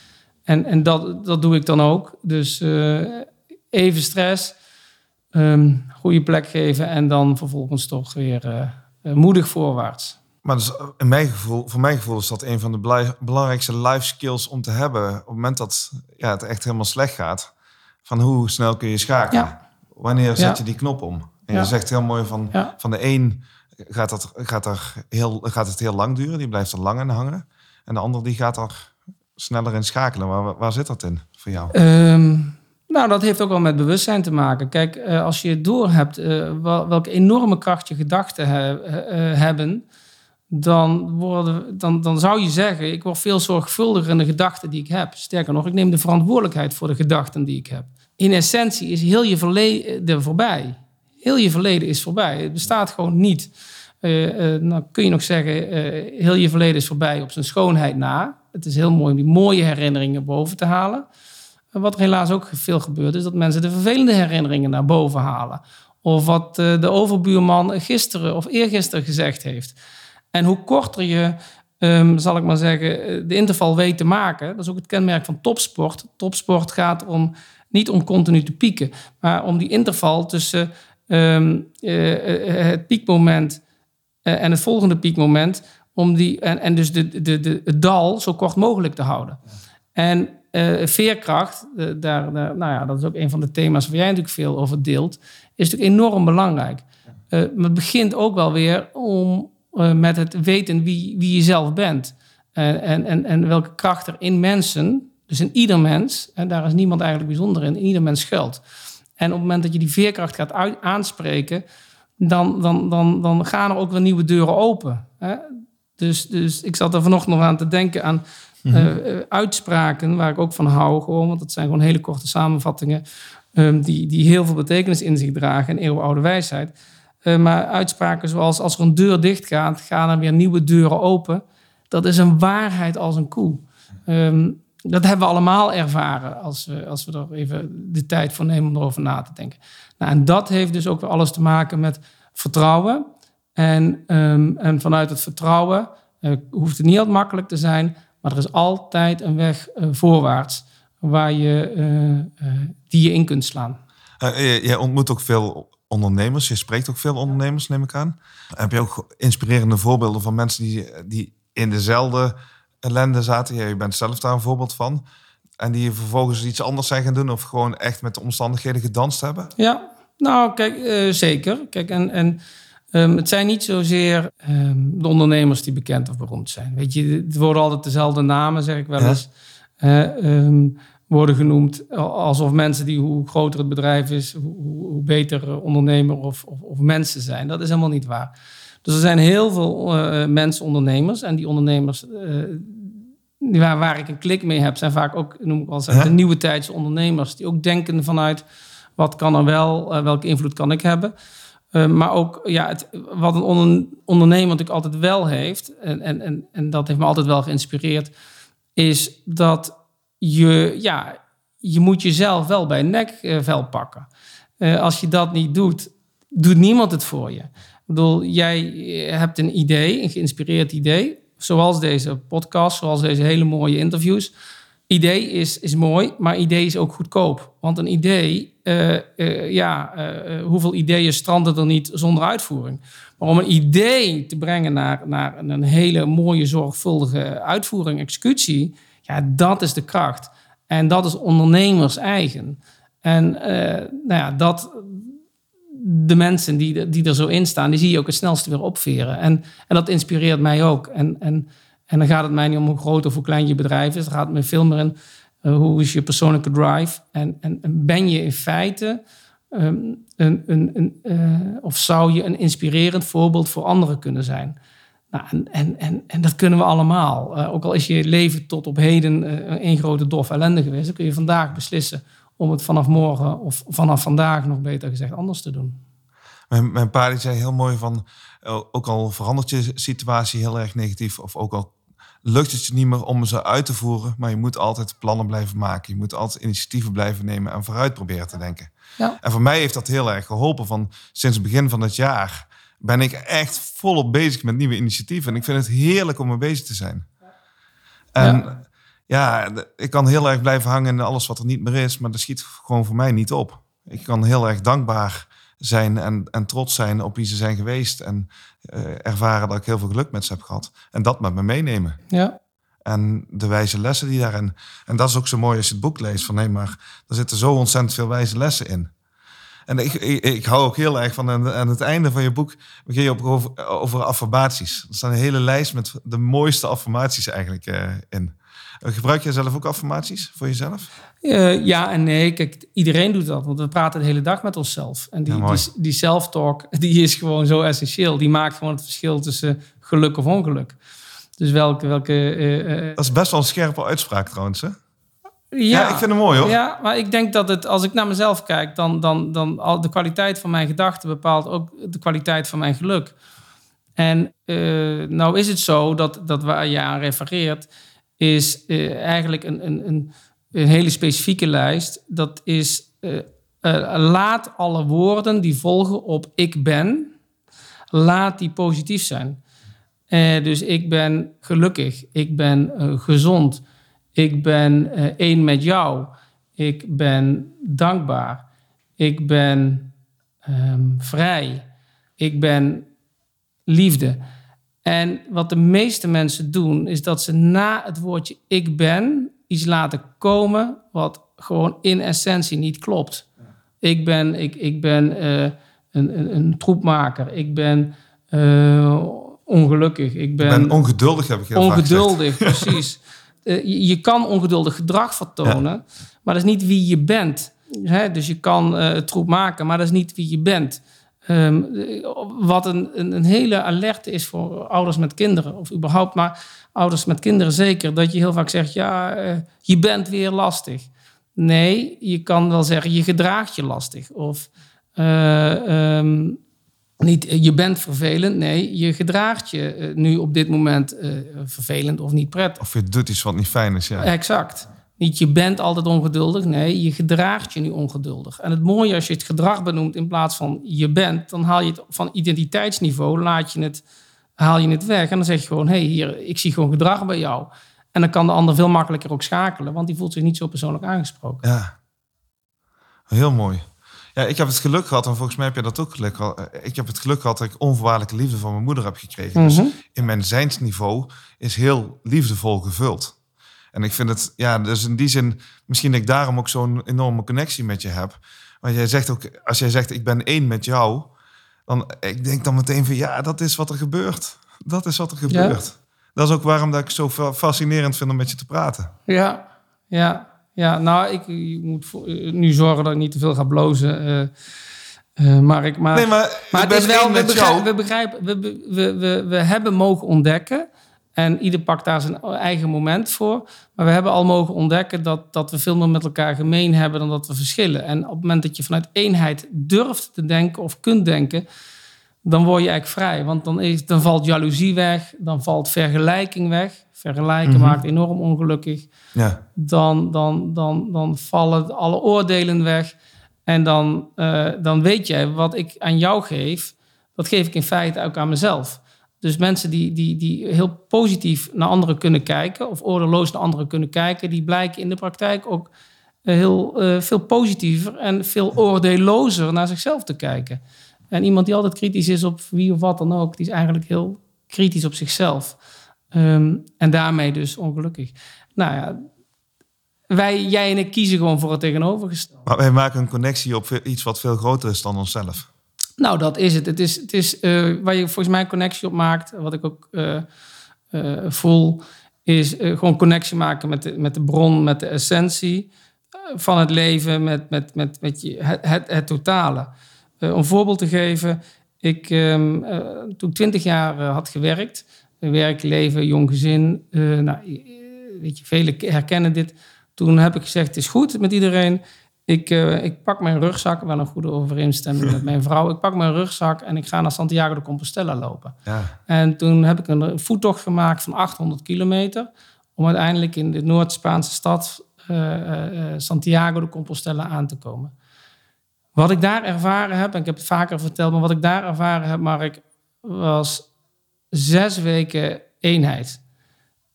En, en dat, dat doe ik dan ook. Dus uh, even stress, um, goede plek geven en dan vervolgens toch weer uh, moedig voorwaarts.
Maar dus in mijn gevoel, voor mijn gevoel is dat een van de belangrijkste life skills om te hebben. Op het moment dat ja, het echt helemaal slecht gaat. Van hoe snel kun je schakelen? Wanneer zet je die knop om? En je zegt heel mooi van, van de een gaat, dat, gaat, er heel, gaat het heel lang duren. Die blijft er lang in hangen. En de ander die gaat er sneller in schakelen. Waar, waar zit dat in voor jou?
Ehm, nou, dat heeft ook wel met bewustzijn te maken. Kijk, uh, als je doorhebt uh, welke enorme kracht je gedachten hebben, dan, worden, dan, dan zou je zeggen, ik word veel zorgvuldiger in de gedachten die ik heb. Sterker nog, ik neem de verantwoordelijkheid voor de gedachten die ik heb. In essentie is heel je verleden voorbij. Heel je verleden is voorbij. Het bestaat gewoon niet. Uh, nou kun je nog zeggen, heel je verleden is voorbij op zijn schoonheid na. Het is heel mooi om die mooie herinneringen boven te halen. Wat er helaas ook veel gebeurt, is dat mensen de vervelende herinneringen naar boven halen. Of wat de overbuurman gisteren of eergisteren gezegd heeft. En hoe korter je, um, zal ik maar zeggen, de interval weet te maken, dat is ook het kenmerk van topsport. Topsport gaat om, niet om continu te pieken, maar om die interval tussen um, het piekmoment en het volgende piekmoment, om die, en, en dus de, de, de, het dal zo kort mogelijk te houden. En uh, veerkracht, daar, daar, nou ja, dat is ook een van de thema's waar jij natuurlijk veel over deelt, is natuurlijk enorm belangrijk. Uh, maar het begint ook wel weer om, met het weten wie, wie je zelf bent. en, en, en welke kracht er in mensen, dus in ieder mens, en daar is niemand eigenlijk bijzonder in, in ieder mens schuilt. En op het moment dat je die veerkracht gaat uit, aanspreken, dan, dan, dan, dan gaan er ook weer nieuwe deuren open. Hè? Dus, dus ik zat er vanochtend nog aan te denken aan mhm. eh, eh, uitspraken waar ik ook van hou. Gewoon, want dat zijn gewoon hele korte samenvattingen um, die, die heel veel betekenis in zich dragen en eeuwenoude wijsheid. Uh, maar uitspraken zoals als er een deur dicht gaat, gaan er weer nieuwe deuren open. Dat is een waarheid als een koe. Um, dat hebben we allemaal ervaren als we, als we er even de tijd voor nemen om erover na te denken. Nou, en dat heeft dus ook weer alles te maken met vertrouwen. En, um, en vanuit het vertrouwen hoeft het niet altijd makkelijk te zijn, maar er is altijd een weg uh, voorwaarts waar je, uh, die je in kunt slaan.
jij ontmoet ook veel ondernemers, je spreekt ook veel ondernemers, neem ik aan. Heb je ook inspirerende voorbeelden van mensen die, die in dezelfde ellende zaten. Ja, je bent zelf daar een voorbeeld van. En die vervolgens iets anders zijn gaan doen of gewoon echt met de omstandigheden gedanst hebben?
Ja, nou kijk, uh, zeker. Kijk, en, en um, het zijn niet zozeer um, de ondernemers die bekend of beroemd zijn. Weet je, het worden altijd dezelfde namen, zeg ik wel eens. Uh, um, worden genoemd alsof mensen die hoe groter het bedrijf is, hoe, hoe beter ondernemer of, of, of, mensen zijn. Dat is helemaal niet waar. Dus er zijn heel veel uh, mensen ondernemers en die ondernemers die waar, waar ik een klik mee heb, zijn vaak ook, noem ik wel eens, de nieuwe tijdse ondernemers. Die ook denken vanuit wat kan er wel, welke invloed kan ik hebben. Uh, maar ook ja, het, wat een onder, ondernemer natuurlijk altijd wel heeft, en, en, en, en dat heeft me altijd wel geïnspireerd, is dat je, ja, je moet jezelf wel bij een nekvel pakken. Uh, als je dat niet doet, doet niemand het voor je. Ik bedoel, jij hebt een idee, een geïnspireerd idee zoals deze podcast, zoals deze hele mooie interviews. Idee is, is mooi, maar idee is ook goedkoop. Want een idee, uh, uh, ja, uh, hoeveel ideeën stranden er niet zonder uitvoering? Maar om een idee te brengen naar, naar een hele mooie, zorgvuldige uitvoering, executie, ja, dat is de kracht. En dat is ondernemers eigen. En nou ja, dat, de mensen die, die er zo in staan, die zie je ook het snelste weer opveren. En, en dat inspireert mij ook. En, en, en dan gaat het mij niet om hoe groot of hoe klein je bedrijf is. Dan gaat het me veel meer in uh, hoe is je persoonlijke drive. En, en, en ben je in feite um, een, een, een uh, of zou je een inspirerend voorbeeld voor anderen kunnen zijn. Nou, en, en, en, dat kunnen we allemaal. Uh, ook al is je leven tot op heden één grote dof ellende geweest, dan kun je vandaag beslissen om het vanaf morgen of vanaf vandaag nog beter gezegd anders te doen.
Mijn, mijn pa zei heel mooi van, eh, ook al verandert je situatie heel erg negatief of ook al lukt het je niet meer om ze uit te voeren, maar je moet altijd plannen blijven maken. Je moet altijd initiatieven blijven nemen en vooruit proberen te denken. Ja. En voor mij heeft dat heel erg geholpen. Van sinds het begin van het jaar ben ik echt volop bezig met nieuwe initiatieven. En ik vind het heerlijk om mee bezig te zijn. En ja, de- ik kan heel erg blijven hangen in alles wat er niet meer is, maar dat schiet gewoon voor mij niet op. Ik kan heel erg dankbaar zijn en, en trots zijn op wie ze zijn geweest. En eh, ervaren dat ik heel veel geluk met ze heb gehad. En dat met me meenemen.
Ja.
En de wijze lessen die daarin. En dat is ook zo mooi als je het boek leest. Van nee, maar er zitten zo ontzettend veel wijze lessen in. En ik, ik, ik hou ook heel erg van aan, aan het einde van je boek. begin je op over, over affirmaties. Er staat een hele lijst met de mooiste affirmaties eigenlijk eh, in. Eh, Gebruik jij zelf ook affirmaties voor jezelf?
Eh, ja en nee. Kijk, iedereen doet dat. Want we praten de hele dag met onszelf. En die,
Ja, mooi.
die, die self-talk, die is gewoon zo essentieel. Die maakt gewoon het verschil tussen geluk of ongeluk. Dus welke... welke eh,
Dat is best wel een scherpe uitspraak trouwens. Hè?
ja,
Ja, ik vind hem mooi hoor.
Ja, maar ik denk dat het, als ik naar mezelf kijk, dan, dan, dan al de kwaliteit van mijn gedachten bepaalt ook de kwaliteit van mijn geluk. En eh, nou is het zo dat, dat waar je aan refereert, is eh, eigenlijk een, een, een, een hele specifieke lijst. Dat is eh, eh, laat alle woorden die volgen op ik ben, laat die positief zijn. Dus ik ben gelukkig, ik ben gezond, ik ben één met jou, ik ben dankbaar, ik ben ehm, vrij, ik ben liefde. En wat de meeste mensen doen, is dat ze na het woordje ik ben iets laten komen wat gewoon in essentie niet klopt. Ik ben, ik, ik ben eh, een, een, een troepmaker, ik ben eh, ongelukkig, ik
Ik
ben,
ben ongeduldig, heb ik heel gezegd.
ongeduldig, precies. Eh, je, je kan ongeduldig gedrag vertonen, maar dat is niet wie je bent. Hè? Dus je kan het troep maken, maar dat is niet wie je bent. Ehm, eh, wat een, een, een hele alerte is voor ouders met kinderen, of überhaupt maar ouders met kinderen zeker, dat je heel vaak zegt, ja, eh, je bent weer lastig. Nee, je kan wel zeggen, je gedraagt je lastig. Of eh, ehm, niet, eh, je bent vervelend. Nee, je gedraagt je nu op dit moment vervelend of niet prettig.
Of je doet iets wat niet fijn is, ja.
Exact. Niet je bent altijd ongeduldig. Nee, je gedraagt je nu ongeduldig. En het mooie als je het gedrag benoemt in plaats van je bent, dan haal je het van identiteitsniveau, laat je het, haal je het weg. En dan zeg je gewoon, hé, hey, hier, ik zie gewoon gedrag bij jou. En dan kan de ander veel makkelijker ook schakelen, want die voelt zich niet zo persoonlijk aangesproken.
Ja. Heel mooi. Ja, ik heb het geluk gehad, en volgens mij heb je dat ook geluk gehad. eh, Ik heb het geluk gehad dat ik onvoorwaardelijke liefde van mijn moeder heb gekregen. Dus
Mhm.
in mijn zijnsniveau is heel liefdevol gevuld. En ik vind het, ja, dus in die zin, misschien dat ik daarom ook zo'n enorme connectie met je heb. Want jij zegt ook, als jij zegt ik ben één met jou, dan ik denk dan meteen van ja, dat is wat er gebeurt. Dat is wat er gebeurt. Dat is ook waarom dat ik zo fa- fascinerend vind om met je te praten.
Ja, ja, ja. Nou, ik, moet eh, nu zorgen dat ik niet te veel ga blozen. eh, eh, maar ik, maar,
Nee, maar,
maar het is wel, we
met
begrijpen,
jou.
we, begrijpen we, we, we, we hebben mogen ontdekken. En ieder pakt daar zijn eigen moment voor. Maar we hebben al mogen ontdekken dat, dat we veel meer met elkaar gemeen hebben dan dat we verschillen. En op het moment dat je vanuit eenheid durft te denken of kunt denken, dan word je eigenlijk vrij. Want dan, is, dan valt jaloezie weg, dan valt vergelijking weg. Vergelijken
Mhm.
maakt enorm ongelukkig
Ja,
dan, dan, dan, dan vallen alle oordelen weg. En dan, eh, dan weet jij wat ik aan jou geef, dat geef ik in feite ook aan mezelf. Dus mensen die, die, die heel positief naar anderen kunnen kijken, of oordeelloos naar anderen kunnen kijken, die blijken in de praktijk ook eh, heel eh, veel positiever en veel oordeellozer naar zichzelf te kijken. En iemand die altijd kritisch is op wie of wat dan ook, die is eigenlijk heel kritisch op zichzelf. Ehm, en daarmee dus ongelukkig. Nou ja, wij, jij en ik kiezen gewoon voor het tegenovergestelde.
maar wij maken een connectie op iets wat veel groter is dan onszelf.
Nou, dat is het. Het is, het is eh, waar je volgens mij een connectie op maakt, wat ik ook eh, eh, voel, is gewoon connectie maken met de, met de bron, met de essentie van het leven, met, met, met, met je, het, het, totale. Om een voorbeeld te geven, ik, ehm, eh, toen ik twintig jaar had gewerkt, werk, leven, jong gezin, nou, weet je, velen herkennen dit. Toen heb ik gezegd, het is goed met iedereen. Ik, eh, ik pak mijn rugzak, wel een goede overeenstemming met mijn vrouw. Ik pak mijn rugzak en ik ga naar Santiago de Compostela lopen.
Ja,
En toen heb ik een voettocht gemaakt van 800 kilometer. Om uiteindelijk in de Noord-Spaanse stad eh, eh, Santiago de Compostela aan te komen. Wat ik daar ervaren heb, en ik heb het vaker verteld, maar wat ik daar ervaren heb, Mark, was zes weken eenheid.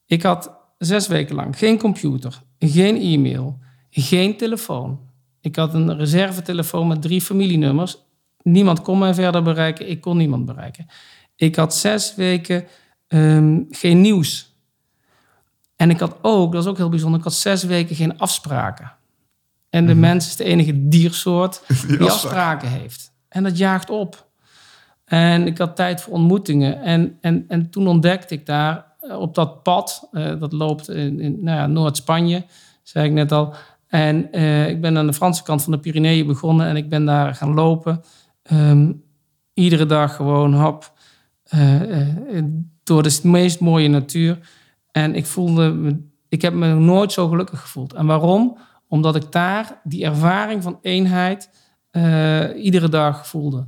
Ik had zes weken lang geen computer, geen e-mail, geen telefoon. Ik had een reservetelefoon met drie familienummers. Niemand kon mij verder bereiken, ik kon niemand bereiken. Ik had zes weken ehm, geen nieuws. En ik had ook, dat is ook heel bijzonder, ik had zes weken geen afspraken. En de mens is de enige diersoort die,
Die
afspraken heeft. En dat jaagt op. En ik had tijd voor ontmoetingen. En, en, en toen ontdekte ik daar eh, op dat pad, eh, dat loopt in, in nou ja, Noord-Spanje, zei ik net al. En eh, ik ben aan de Franse kant van de Pyreneeën begonnen en ik ben daar gaan lopen. Ehm, iedere dag gewoon hap eh, eh, door de meest mooie natuur. En ik voelde, me, ik heb me nooit zo gelukkig gevoeld. En waarom? Omdat ik daar die ervaring van eenheid iedere dag voelde.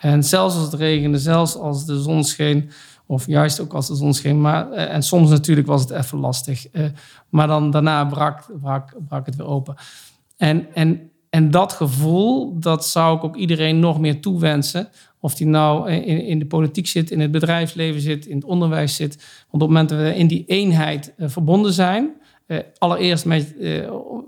En zelfs als het regende, zelfs als de zon scheen, of juist ook als de zon scheen, maar, eh, en soms natuurlijk was het even lastig, eh, maar dan daarna brak, brak, brak het weer open. En, en, en dat gevoel, dat zou ik ook iedereen nog meer toewensen. Of die nou in, in de politiek zit, in het bedrijfsleven zit, in het onderwijs zit. Want op het moment dat we in die eenheid eh, verbonden zijn, allereerst met,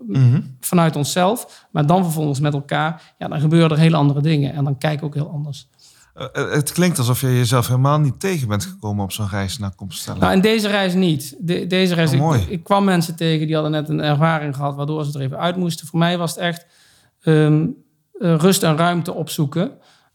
Mhm.
vanuit onszelf, maar dan vervolgens met elkaar, ja, dan gebeuren er hele andere dingen. En dan kijk ik ook heel anders.
Eh, eh, het klinkt alsof je jezelf helemaal niet tegen bent gekomen op zo'n reis naar Compostela.
Nou, in deze reis niet. De, deze reis,
Oh,
ik, ik kwam mensen tegen die hadden net een ervaring gehad waardoor ze er even uit moesten. Voor mij was het echt ehm, eh, rust en ruimte opzoeken.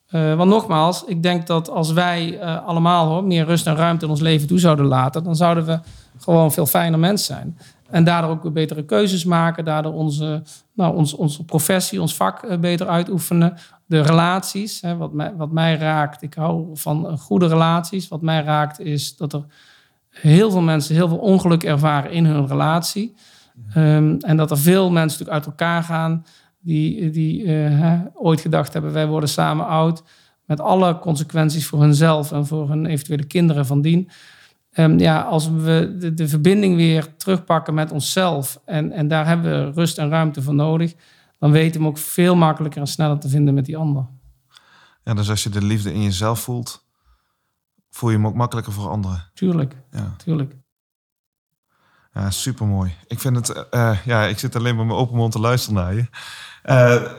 Want nogmaals, ik denk dat als wij allemaal hoor, meer rust en ruimte in ons leven toe zouden laten, dan zouden we gewoon veel fijner mens zijn. En daardoor ook betere keuzes maken, daardoor onze, nou, ons, onze professie, ons vak eh, beter uitoefenen. De relaties, hè, wat, mij, wat mij raakt, ik hou van eh, goede relaties. Wat mij raakt is dat er heel veel mensen heel veel ongeluk ervaren in hun relatie. Ehm, en dat er veel mensen natuurlijk uit elkaar gaan die, die eh, hè, ooit gedacht hebben, wij worden samen oud. Met alle consequenties voor hunzelf en voor hun eventuele kinderen van dien. Ehm, ja, als we de, de verbinding weer terugpakken met onszelf en, en daar hebben we rust en ruimte voor nodig, dan weten we hem ook veel makkelijker en sneller te vinden met die ander.
Ja, dus als je de liefde in jezelf voelt, voel je hem ook makkelijker voor anderen.
Tuurlijk,
Ja,
tuurlijk.
ja supermooi. Ik vind het, eh, ja, ik zit alleen maar met mijn open mond te luisteren naar je. Eh,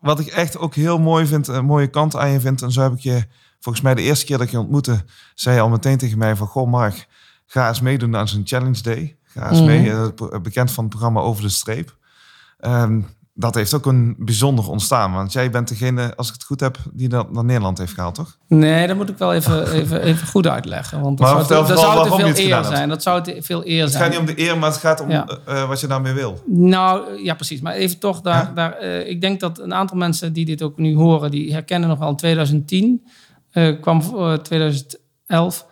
wat ik echt ook heel mooi vind, een mooie kant aan je vind, en zo heb ik je, volgens mij de eerste keer dat ik je ontmoette, zei je al meteen tegen mij van, goh Mark, ga eens meedoen aan zo'n challenge day. Ga eens
Mhm.
mee, eh, bekend van het programma Over de Streep. Ehm, dat heeft ook een bijzonder ontstaan, want jij bent degene, als ik het goed heb, die dat naar Nederland heeft gehaald, toch?
Nee, dat moet ik wel even, even, even goed uitleggen. Want dat
Maar
zou, te, dat zou te veel
het
eer zijn. Dat zou te veel eer
Het
zijn.
gaat niet om de eer, maar het gaat om
Ja.
eh, eh, wat je daarmee wil.
Nou, ja, precies. Maar even toch daar. Daar ik denk dat een aantal mensen die dit ook nu horen, die herkennen nog wel in 2010. Eh, kwam voor 2011.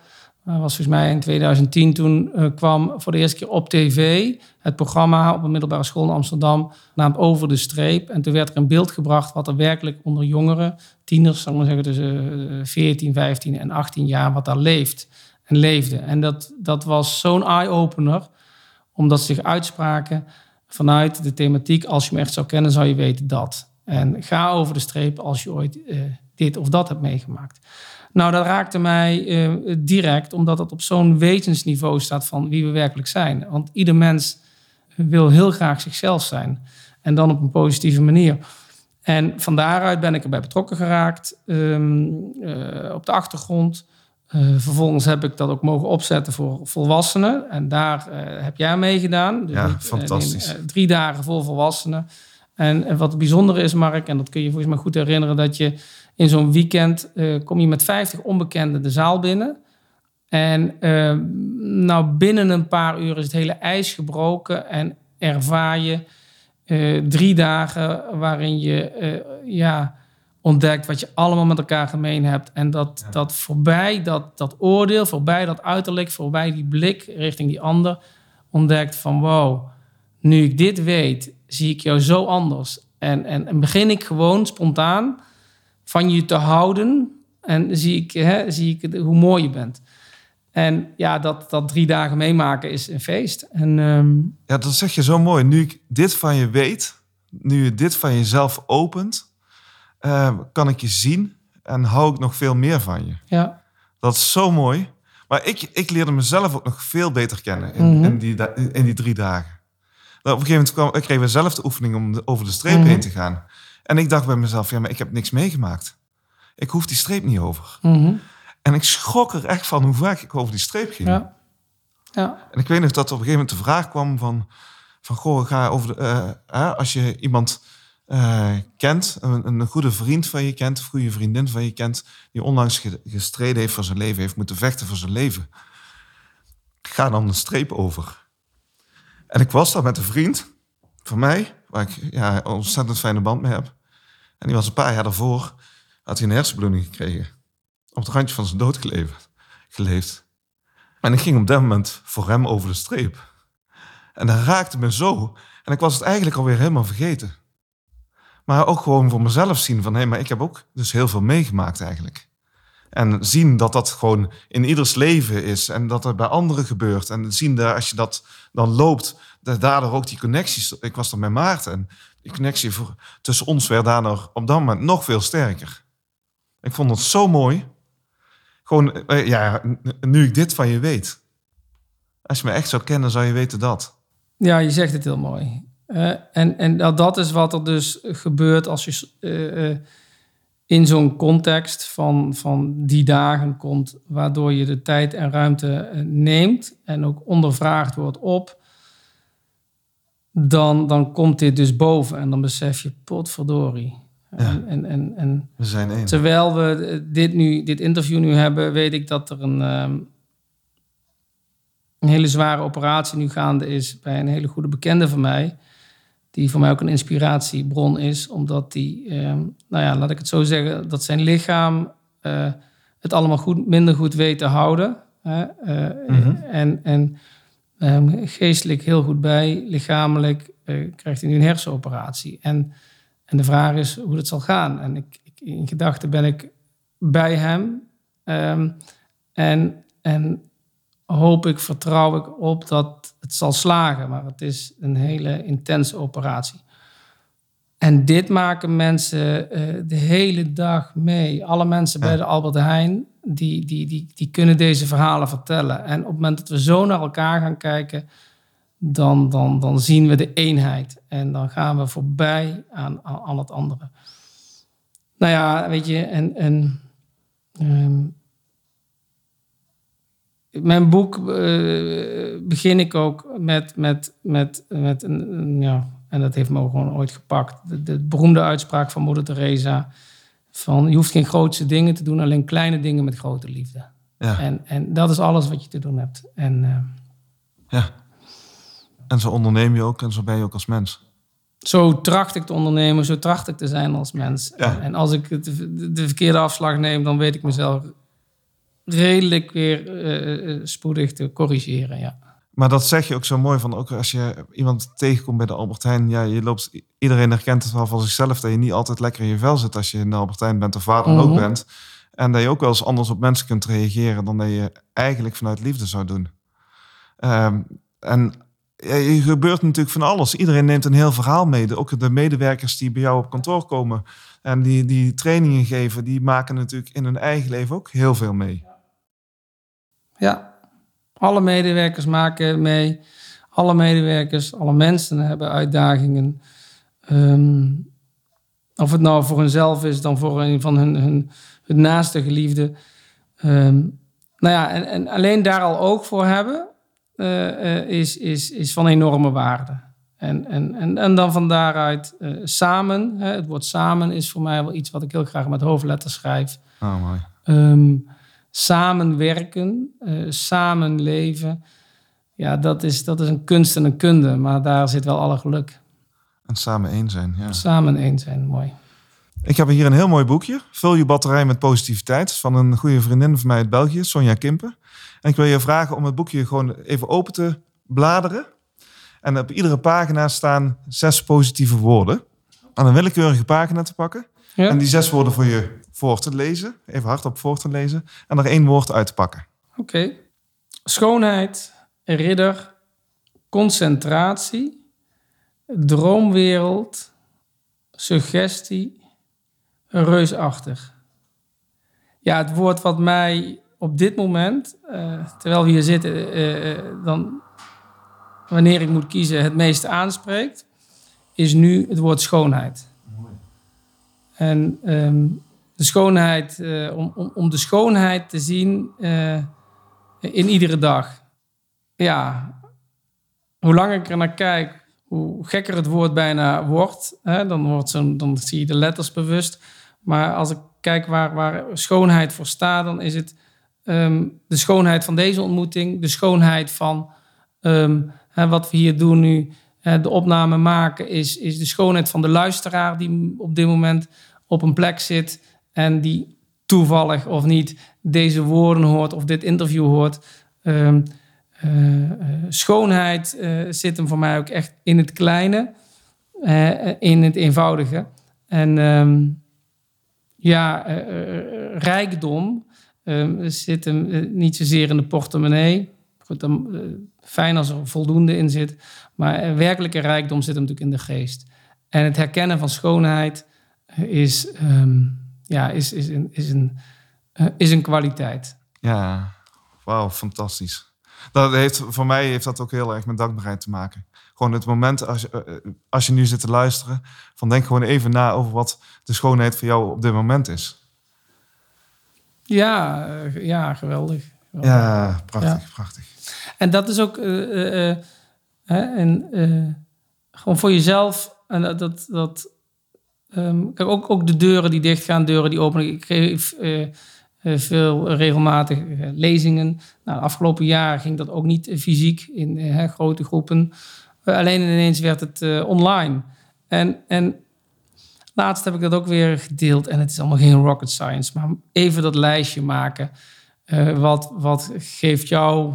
eh, was volgens mij in 2010 toen eh, kwam voor de eerste keer op tv het programma op een middelbare school in Amsterdam, naamd Over de Streep. En toen werd er in beeld gebracht wat er werkelijk onder jongeren, tieners, zal ik maar zeggen, tussen eh, 14, 15 en 18 jaar, wat daar leeft en leefde. En dat, dat was zo'n eye-opener, omdat ze zich uitspraken vanuit de thematiek. Als je me echt zou kennen, zou je weten dat. En ga over de streep als je ooit eh, dit of dat hebt meegemaakt. Nou, dat raakte mij eh, direct, omdat het op zo'n wetensniveau staat van wie we werkelijk zijn. Want ieder mens wil heel graag zichzelf zijn. En dan op een positieve manier. En van daaruit ben ik erbij betrokken geraakt ehm, eh, op de achtergrond. Eh, vervolgens heb ik dat ook mogen opzetten voor volwassenen. En daar heb jij meegedaan. Dus
Ja,
ik,
fantastisch.
drie dagen voor volwassenen. En, en wat het bijzondere is, Mark, en dat kun je volgens mij goed herinneren, dat je in zo'n weekend eh, kom je met 50 onbekenden de zaal binnen. En eh, nou, binnen een paar uur is het hele ijs gebroken en ervaar je eh, drie dagen waarin je ja, ontdekt wat je allemaal met elkaar gemeen hebt. En dat, dat voorbij dat, dat oordeel, voorbij dat uiterlijk, voorbij die blik richting die ander, ontdekt van wow, nu ik dit weet, zie ik jou zo anders. En, en, en begin ik gewoon spontaan van je te houden en zie ik, hè, zie ik hoe mooi je bent. En ja, dat, dat drie dagen meemaken is een feest. En ehm,
Ja, dat zeg je zo mooi. Nu ik dit van je weet, nu je dit van jezelf opent, eh, kan ik je zien en hou ik nog veel meer van je.
ja,
Dat is zo mooi. Maar ik, ik leerde mezelf ook nog veel beter kennen in,
Mhm.
in, die, in die drie dagen. Nou, op een gegeven moment kwam, ik kreeg we zelf de oefening om de- over de streep
Mhm.
heen te gaan. En ik dacht bij mezelf, ja, maar ik heb niks meegemaakt. Ik hoef die streep niet over.
Mhm.
En ik schrok er echt van hoe vaak ik over die streep ging.
Ja. Ja.
En ik weet nog dat er op een gegeven moment de vraag kwam van... van goh, ga over de, eh, als je iemand eh, kent, een, een goede vriend van je kent... of goede vriendin van je kent... die onlangs ge- gestreden heeft voor zijn leven... heeft moeten vechten voor zijn leven... ga dan de streep over. En ik was daar met een vriend van mij... waar ik ja, een ontzettend fijne band mee heb. En die was een paar jaar daarvoor... had hij een hersenbloeding gekregen. Op het randje van zijn dood geleefd. geleefd. En ik ging op dat moment voor hem over de streep. En dat raakte me zo. En ik was het eigenlijk alweer helemaal vergeten. Maar ook gewoon voor mezelf zien van... hé, maar ik heb ook dus heel veel meegemaakt eigenlijk. En zien dat dat gewoon in ieders leven is. En dat het bij anderen gebeurt. En zien dat als je dat dan loopt... dat daardoor ook die connecties... Ik was er met Maarten. En die connectie tussen ons werd daardoor op dat moment nog veel sterker. Ik vond het zo mooi. Gewoon, eh, ja, nu ik dit van je weet. Als je me echt zou kennen, zou je weten dat.
Ja, je zegt het heel mooi. Eh, en en dat, is wat er dus gebeurt als je eh, in zo'n context van, van die dagen komt, waardoor je de tijd en ruimte neemt en ook ondervraagd wordt op, dan, dan komt dit dus boven en dan besef je, potverdorie. En, en, en, en
We zijn één.
Terwijl we eh, dit, nu, dit interview nu hebben, weet ik dat er een, ehm, een hele zware operatie nu gaande is bij een hele goede bekende van mij. Die voor mij ook een inspiratiebron is, omdat die, ehm, nou ja, laat ik het zo zeggen, dat zijn lichaam eh, het allemaal goed, minder goed weet te houden. Hè? eh,
Mhm.
En, en ehm, geestelijk heel goed bij, lichamelijk eh, krijgt hij nu een hersenoperatie. En en de vraag is hoe het zal gaan. En ik, ik, in gedachten ben ik bij hem. Ehm, en, en hoop ik, vertrouw ik op dat het zal slagen. Maar het is een hele intense operatie. En dit maken mensen eh, de hele dag mee. Alle mensen bij de Albert Heijn, die, die, die, die kunnen deze verhalen vertellen. En op het moment dat we zo naar elkaar gaan kijken, dan, dan, dan zien we de eenheid. En dan gaan we voorbij aan, aan, het andere. Nou ja, weet je, en, en ehm, mijn boek eh, begin ik ook met, met, met, met een- ja, en dat heeft me ook gewoon ooit gepakt. De, de beroemde uitspraak van Moeder Teresa: van je hoeft geen grootste dingen te doen, alleen kleine dingen met grote liefde.
Ja,
En, en dat is alles wat je te doen hebt. En eh,
ja. En zo onderneem je ook en zo ben je ook als mens.
zo tracht ik te ondernemen, zo tracht ik te zijn als mens.
Ja.
En, en als ik de, de verkeerde afslag neem, dan weet ik mezelf redelijk weer eh, eh, spoedig te corrigeren. Ja.
Maar dat zeg je ook zo mooi van, ook als je iemand tegenkomt bij de Albert Heijn, ja, je loopt, iedereen herkent het wel van zichzelf, dat je niet altijd lekker in je vel zit als je in de Albert Heijn bent of waar dan ook
Mhm.
bent. En dat je ook wel eens anders op mensen kunt reageren dan dat je eigenlijk vanuit liefde zou doen. Ehm, en je gebeurt natuurlijk van alles. Iedereen neemt een heel verhaal mee. Ook de medewerkers die bij jou op kantoor komen en die, die trainingen geven, die maken natuurlijk in hun eigen leven ook heel veel mee.
ja, alle medewerkers maken mee. Alle medewerkers, alle mensen hebben uitdagingen. Ehm, of het nou voor hunzelf is dan voor een van hun, hun, hun naaste geliefde. Ehm, nou ja, en, en alleen daar al oog voor hebben, eh, eh, is, is, is van enorme waarde. En, en, en, en dan van daaruit eh, samen, hè, het woord samen is voor mij wel iets wat ik heel graag met hoofdletters schrijf.
Oh, mooi.
Ehm, samenwerken, eh samen leven. Ja, dat is, dat is een kunst en een kunde, maar daar zit wel alle geluk.
En samen één zijn, ja.
Samen één zijn, mooi.
Ik heb hier een heel mooi boekje. Vul je batterij met positiviteit. Van een goede vriendin van mij uit België, Sonja Kimpen. En ik wil je vragen om het boekje gewoon even open te bladeren. En op iedere pagina staan zes positieve woorden. Aan een willekeurige pagina te pakken.
Ja?
En die zes woorden voor je voor te lezen. Even hardop voor te lezen. En er één woord uit te pakken.
Oké. Schoonheid, ridder, concentratie, droomwereld, suggestie, reusachtig. Ja, het woord wat mij op dit moment, eh, terwijl we hier zitten, eh, eh, dan wanneer ik moet kiezen, het meeste aanspreekt, is nu het woord schoonheid. En ehm, de schoonheid, eh, om, om, om de schoonheid te zien eh, in iedere dag. Ja, hoe langer ik er naar kijk, hoe gekker het woord bijna wordt. Hè? Dan, wordt zo'n, dan zie je de letters bewust. Maar als ik kijk waar, waar schoonheid voor staat, dan is het ehm, de schoonheid van deze ontmoeting, de schoonheid van ehm, hè, wat we hier doen nu, de opname maken, is, is de schoonheid van de luisteraar die op dit moment op een plek zit en die toevallig of niet deze woorden hoort of dit interview hoort. Ehm, eh, eh, schoonheid eh, zit hem voor mij ook echt in het kleine, in het eenvoudige. En ehm, ja, rijkdom ehm, zit hem niet zozeer in de portemonnee. Goed, dan, fijn als er voldoende in zit. Maar werkelijke rijkdom zit hem natuurlijk in de geest. En het herkennen van schoonheid is, ja, is, is, een, is, een, eh, is een kwaliteit.
Ja, wauw, fantastisch. Dat heeft, voor mij heeft dat ook heel erg met dankbaarheid te maken. Gewoon het moment als je, eh, eh, als je nu zit te luisteren, van denk gewoon even na over wat de schoonheid voor jou op dit moment is.
Ja, ja geweldig. geweldig.
Ja, prachtig, prachtig.
En dat is ook. hè, en, gewoon voor jezelf. En dat. dat, dat ehm, kijk, ook, ook de deuren die dichtgaan, deuren die openen. Ik geef eh, eh, veel regelmatig eh, lezingen. Nou, afgelopen jaar ging dat ook niet fysiek in grote groepen. Alleen ineens werd het online. En, en laatst heb ik dat ook weer gedeeld. En het is allemaal geen rocket science. Maar even dat lijstje maken. Wat, wat geeft jou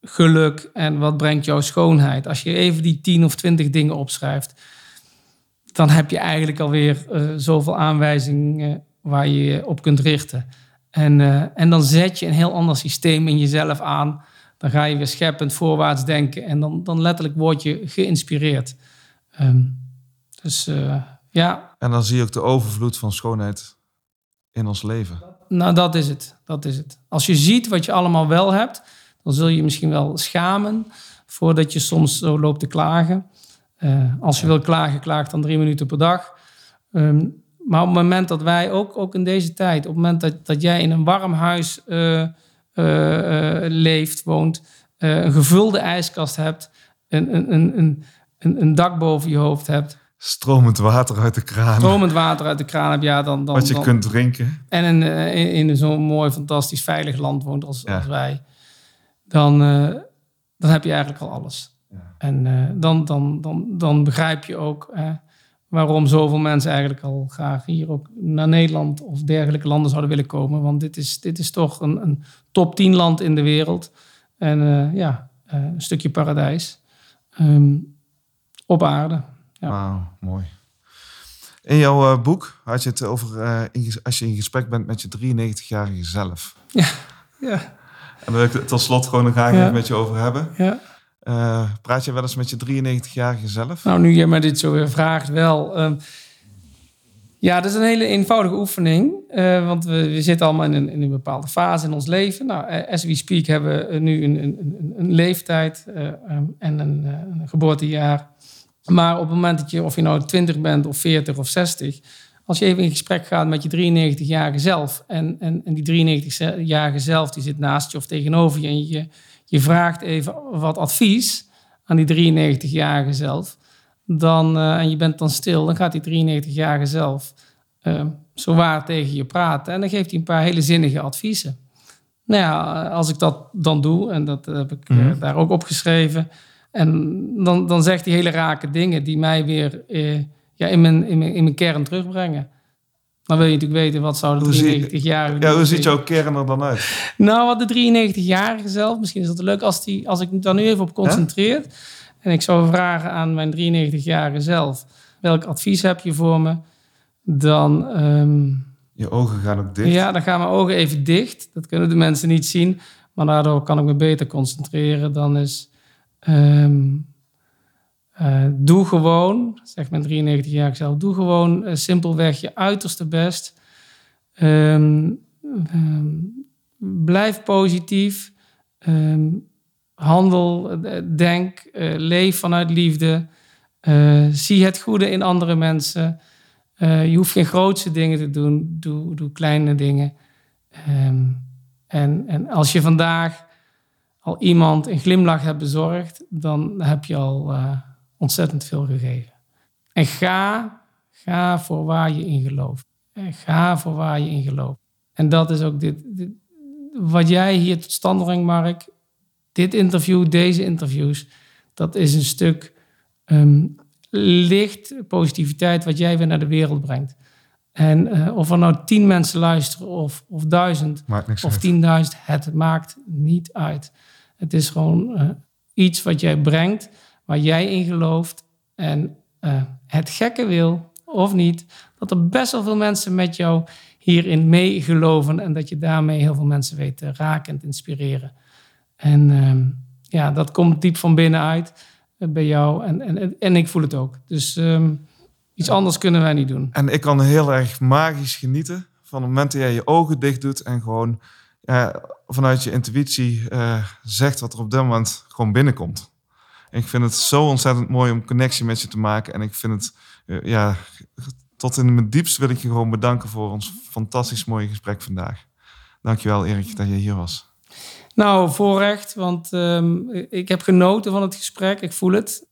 geluk en wat brengt jou schoonheid? Als je even die 10 of 20 dingen opschrijft, dan heb je eigenlijk alweer eh zoveel aanwijzingen waar je je op kunt richten. En, eh, en dan zet je een heel ander systeem in jezelf aan. Dan ga je weer scheppend voorwaarts denken en dan, dan letterlijk word je geïnspireerd. Ehm, dus eh, ja,
En dan zie je ook de overvloed van schoonheid in ons leven.
Nou, dat is het. Dat is het. Als je ziet wat je allemaal wel hebt, dan zul je je misschien wel schamen voordat je soms zo loopt te klagen. Eh, als je wil klagen, klaag dan drie minuten per dag. Ehm, maar op het moment dat wij, ook, ook in deze tijd, op het moment dat, dat jij in een warm huis eh, eh, leeft, woont, een gevulde ijskast hebt, een, een, een, een, een, dak boven je hoofd hebt,
Stromend water uit de kraan.
stromend water uit de kraan hebt, ja, dan, dan,
wat je
dan,
kunt drinken.
en in, in, in zo'n mooi, fantastisch, veilig land woont als,
Ja.
als wij, dan, dan heb je eigenlijk al alles.
Ja.
En eh, dan, dan, dan, dan begrijp je ook eh, waarom zoveel mensen eigenlijk al graag hier ook naar Nederland of dergelijke landen zouden willen komen. Want dit is, dit is toch een, een top 10 land in de wereld. En eh, ja, een stukje paradijs Ehm, op aarde. Ja.
Wauw, mooi. In jouw boek had je het over in als je in gesprek bent met je 93-jarige zelf.
Ja,
En daar wil ik het tot slot gewoon nog graag
Ja.
even met je over hebben.
ja.
Eh, praat je wel eens met je 93-jarige zelf?
Nou, nu je mij dit zo weer vraagt, wel. Ehm, ja, dat is een hele eenvoudige oefening. eh, want we, we zitten allemaal in een, in een bepaalde fase in ons leven. Nou, eh, as we speak hebben we nu een, een, een, leeftijd eh, ehm, en een, een geboortejaar. Maar op het moment dat je, of je nou 20 bent of 40 of 60... als je even in gesprek gaat met je 93-jarige zelf... En, en, en die 93-jarige zelf die zit naast je of tegenover je... en je, je vraagt even wat advies aan die 93-jarige zelf dan, eh, en je bent dan stil, dan gaat die 93-jarige zelf eh, zo waar tegen je praten. En dan geeft hij een paar hele zinnige adviezen. Nou ja, als ik dat dan doe, en dat heb ik eh,
Mhm.
daar ook opgeschreven, en dan, dan zegt hij hele rake dingen die mij weer ja, in, mijn, in, mijn, in mijn kern terugbrengen. Dan wil je natuurlijk weten, wat zou de 93-jarige
Ja, hoe ziet jouw kern er dan uit?
Nou, wat de 93-jarige zelf, misschien is dat leuk als, die, als ik me daar nu even op concentreer. En ik zou vragen aan mijn 93-jarige zelf: welk advies heb je voor me? Dan, ehm,
Je ogen gaan ook dicht.
ja, dan gaan mijn ogen even dicht. Dat kunnen de mensen niet zien, maar daardoor kan ik me beter concentreren. Dan is. ehm, eh, doe gewoon, zegt mijn 93-jarige zelf, doe gewoon eh, simpelweg je uiterste best. Ehm, ehm, blijf positief. Ehm, handel, eh, denk, leef vanuit liefde. Zie het goede in andere mensen. je hoeft geen grootste dingen te doen. Doe, doe kleine dingen. En, en als je vandaag al iemand een glimlach hebt bezorgd, dan heb je al ontzettend veel gegeven. En ga, ga voor waar je in gelooft. En ga voor waar je in gelooft. En dat is ook dit, dit wat jij hier tot stand brengt, Mark dit interview, deze interviews, dat is een stuk um, licht positiviteit wat jij weer naar de wereld brengt. En uh, of er nou tien mensen luisteren of, of duizend of tienduizend, het maakt niet uit. Het is gewoon uh, iets wat jij brengt, waar jij in gelooft. En uh, het gekke wil, of niet, dat er best wel veel mensen met jou hierin meegeloven. En dat je daarmee heel veel mensen weet te raken en te inspireren. En ehm, ja, dat komt diep van binnenuit uh, bij jou. En, en, en ik voel het ook. Dus ehm, iets anders kunnen wij niet doen.
En ik kan heel erg magisch genieten van het moment dat jij je ogen dicht doet en gewoon vanuit je intuïtie uh, zegt wat er op dit moment gewoon binnenkomt. Ik vind het zo ontzettend mooi om connectie met je te maken. En ik vind het, uh, ja, tot in mijn diepst wil ik je gewoon bedanken voor ons fantastisch mooie gesprek vandaag. Dankjewel Erik dat je hier was.
Nou, voorrecht, want um, ik heb genoten van het gesprek. Ik voel het.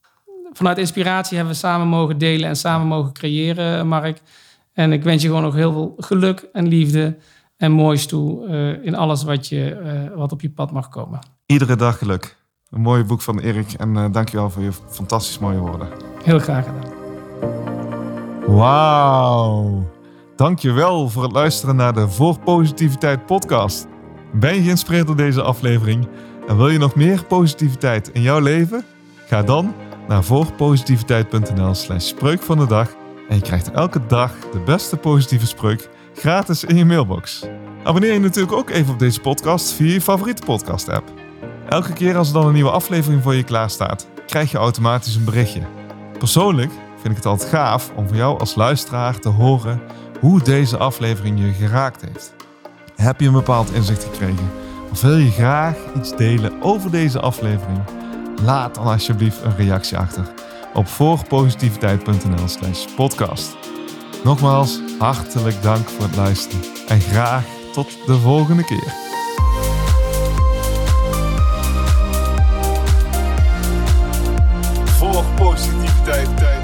Vanuit inspiratie hebben we samen mogen delen en samen mogen creëren, Mark. En ik wens je gewoon nog heel veel geluk en liefde en moois toe uh, in alles wat, je, uh, wat op je pad mag komen.
Iedere dag geluk. Een mooi boek van Erik en uh, dankjewel voor je fantastisch mooie woorden.
Heel graag gedaan.
Wauw. Dankjewel voor het luisteren naar de Voor Positiviteit podcast. Ben je geïnspireerd door deze aflevering en wil je nog meer positiviteit in jouw leven? Ga dan naar voorpositiviteit.nl slash spreuk van de dag en je krijgt elke dag de beste positieve spreuk gratis in je mailbox. Abonneer je natuurlijk ook even op deze podcast via je favoriete podcast app. Elke keer als er dan een nieuwe aflevering voor je klaar staat, krijg je automatisch een berichtje. Persoonlijk vind ik het altijd gaaf om voor jou als luisteraar te horen hoe deze aflevering je geraakt heeft. Heb je een bepaald inzicht gekregen? Of wil je graag iets delen over deze aflevering? Laat dan alsjeblieft een reactie achter op voorpositiviteit.nl slash podcast. Nogmaals, hartelijk dank voor het luisteren en graag tot de volgende keer. Voor positiviteit.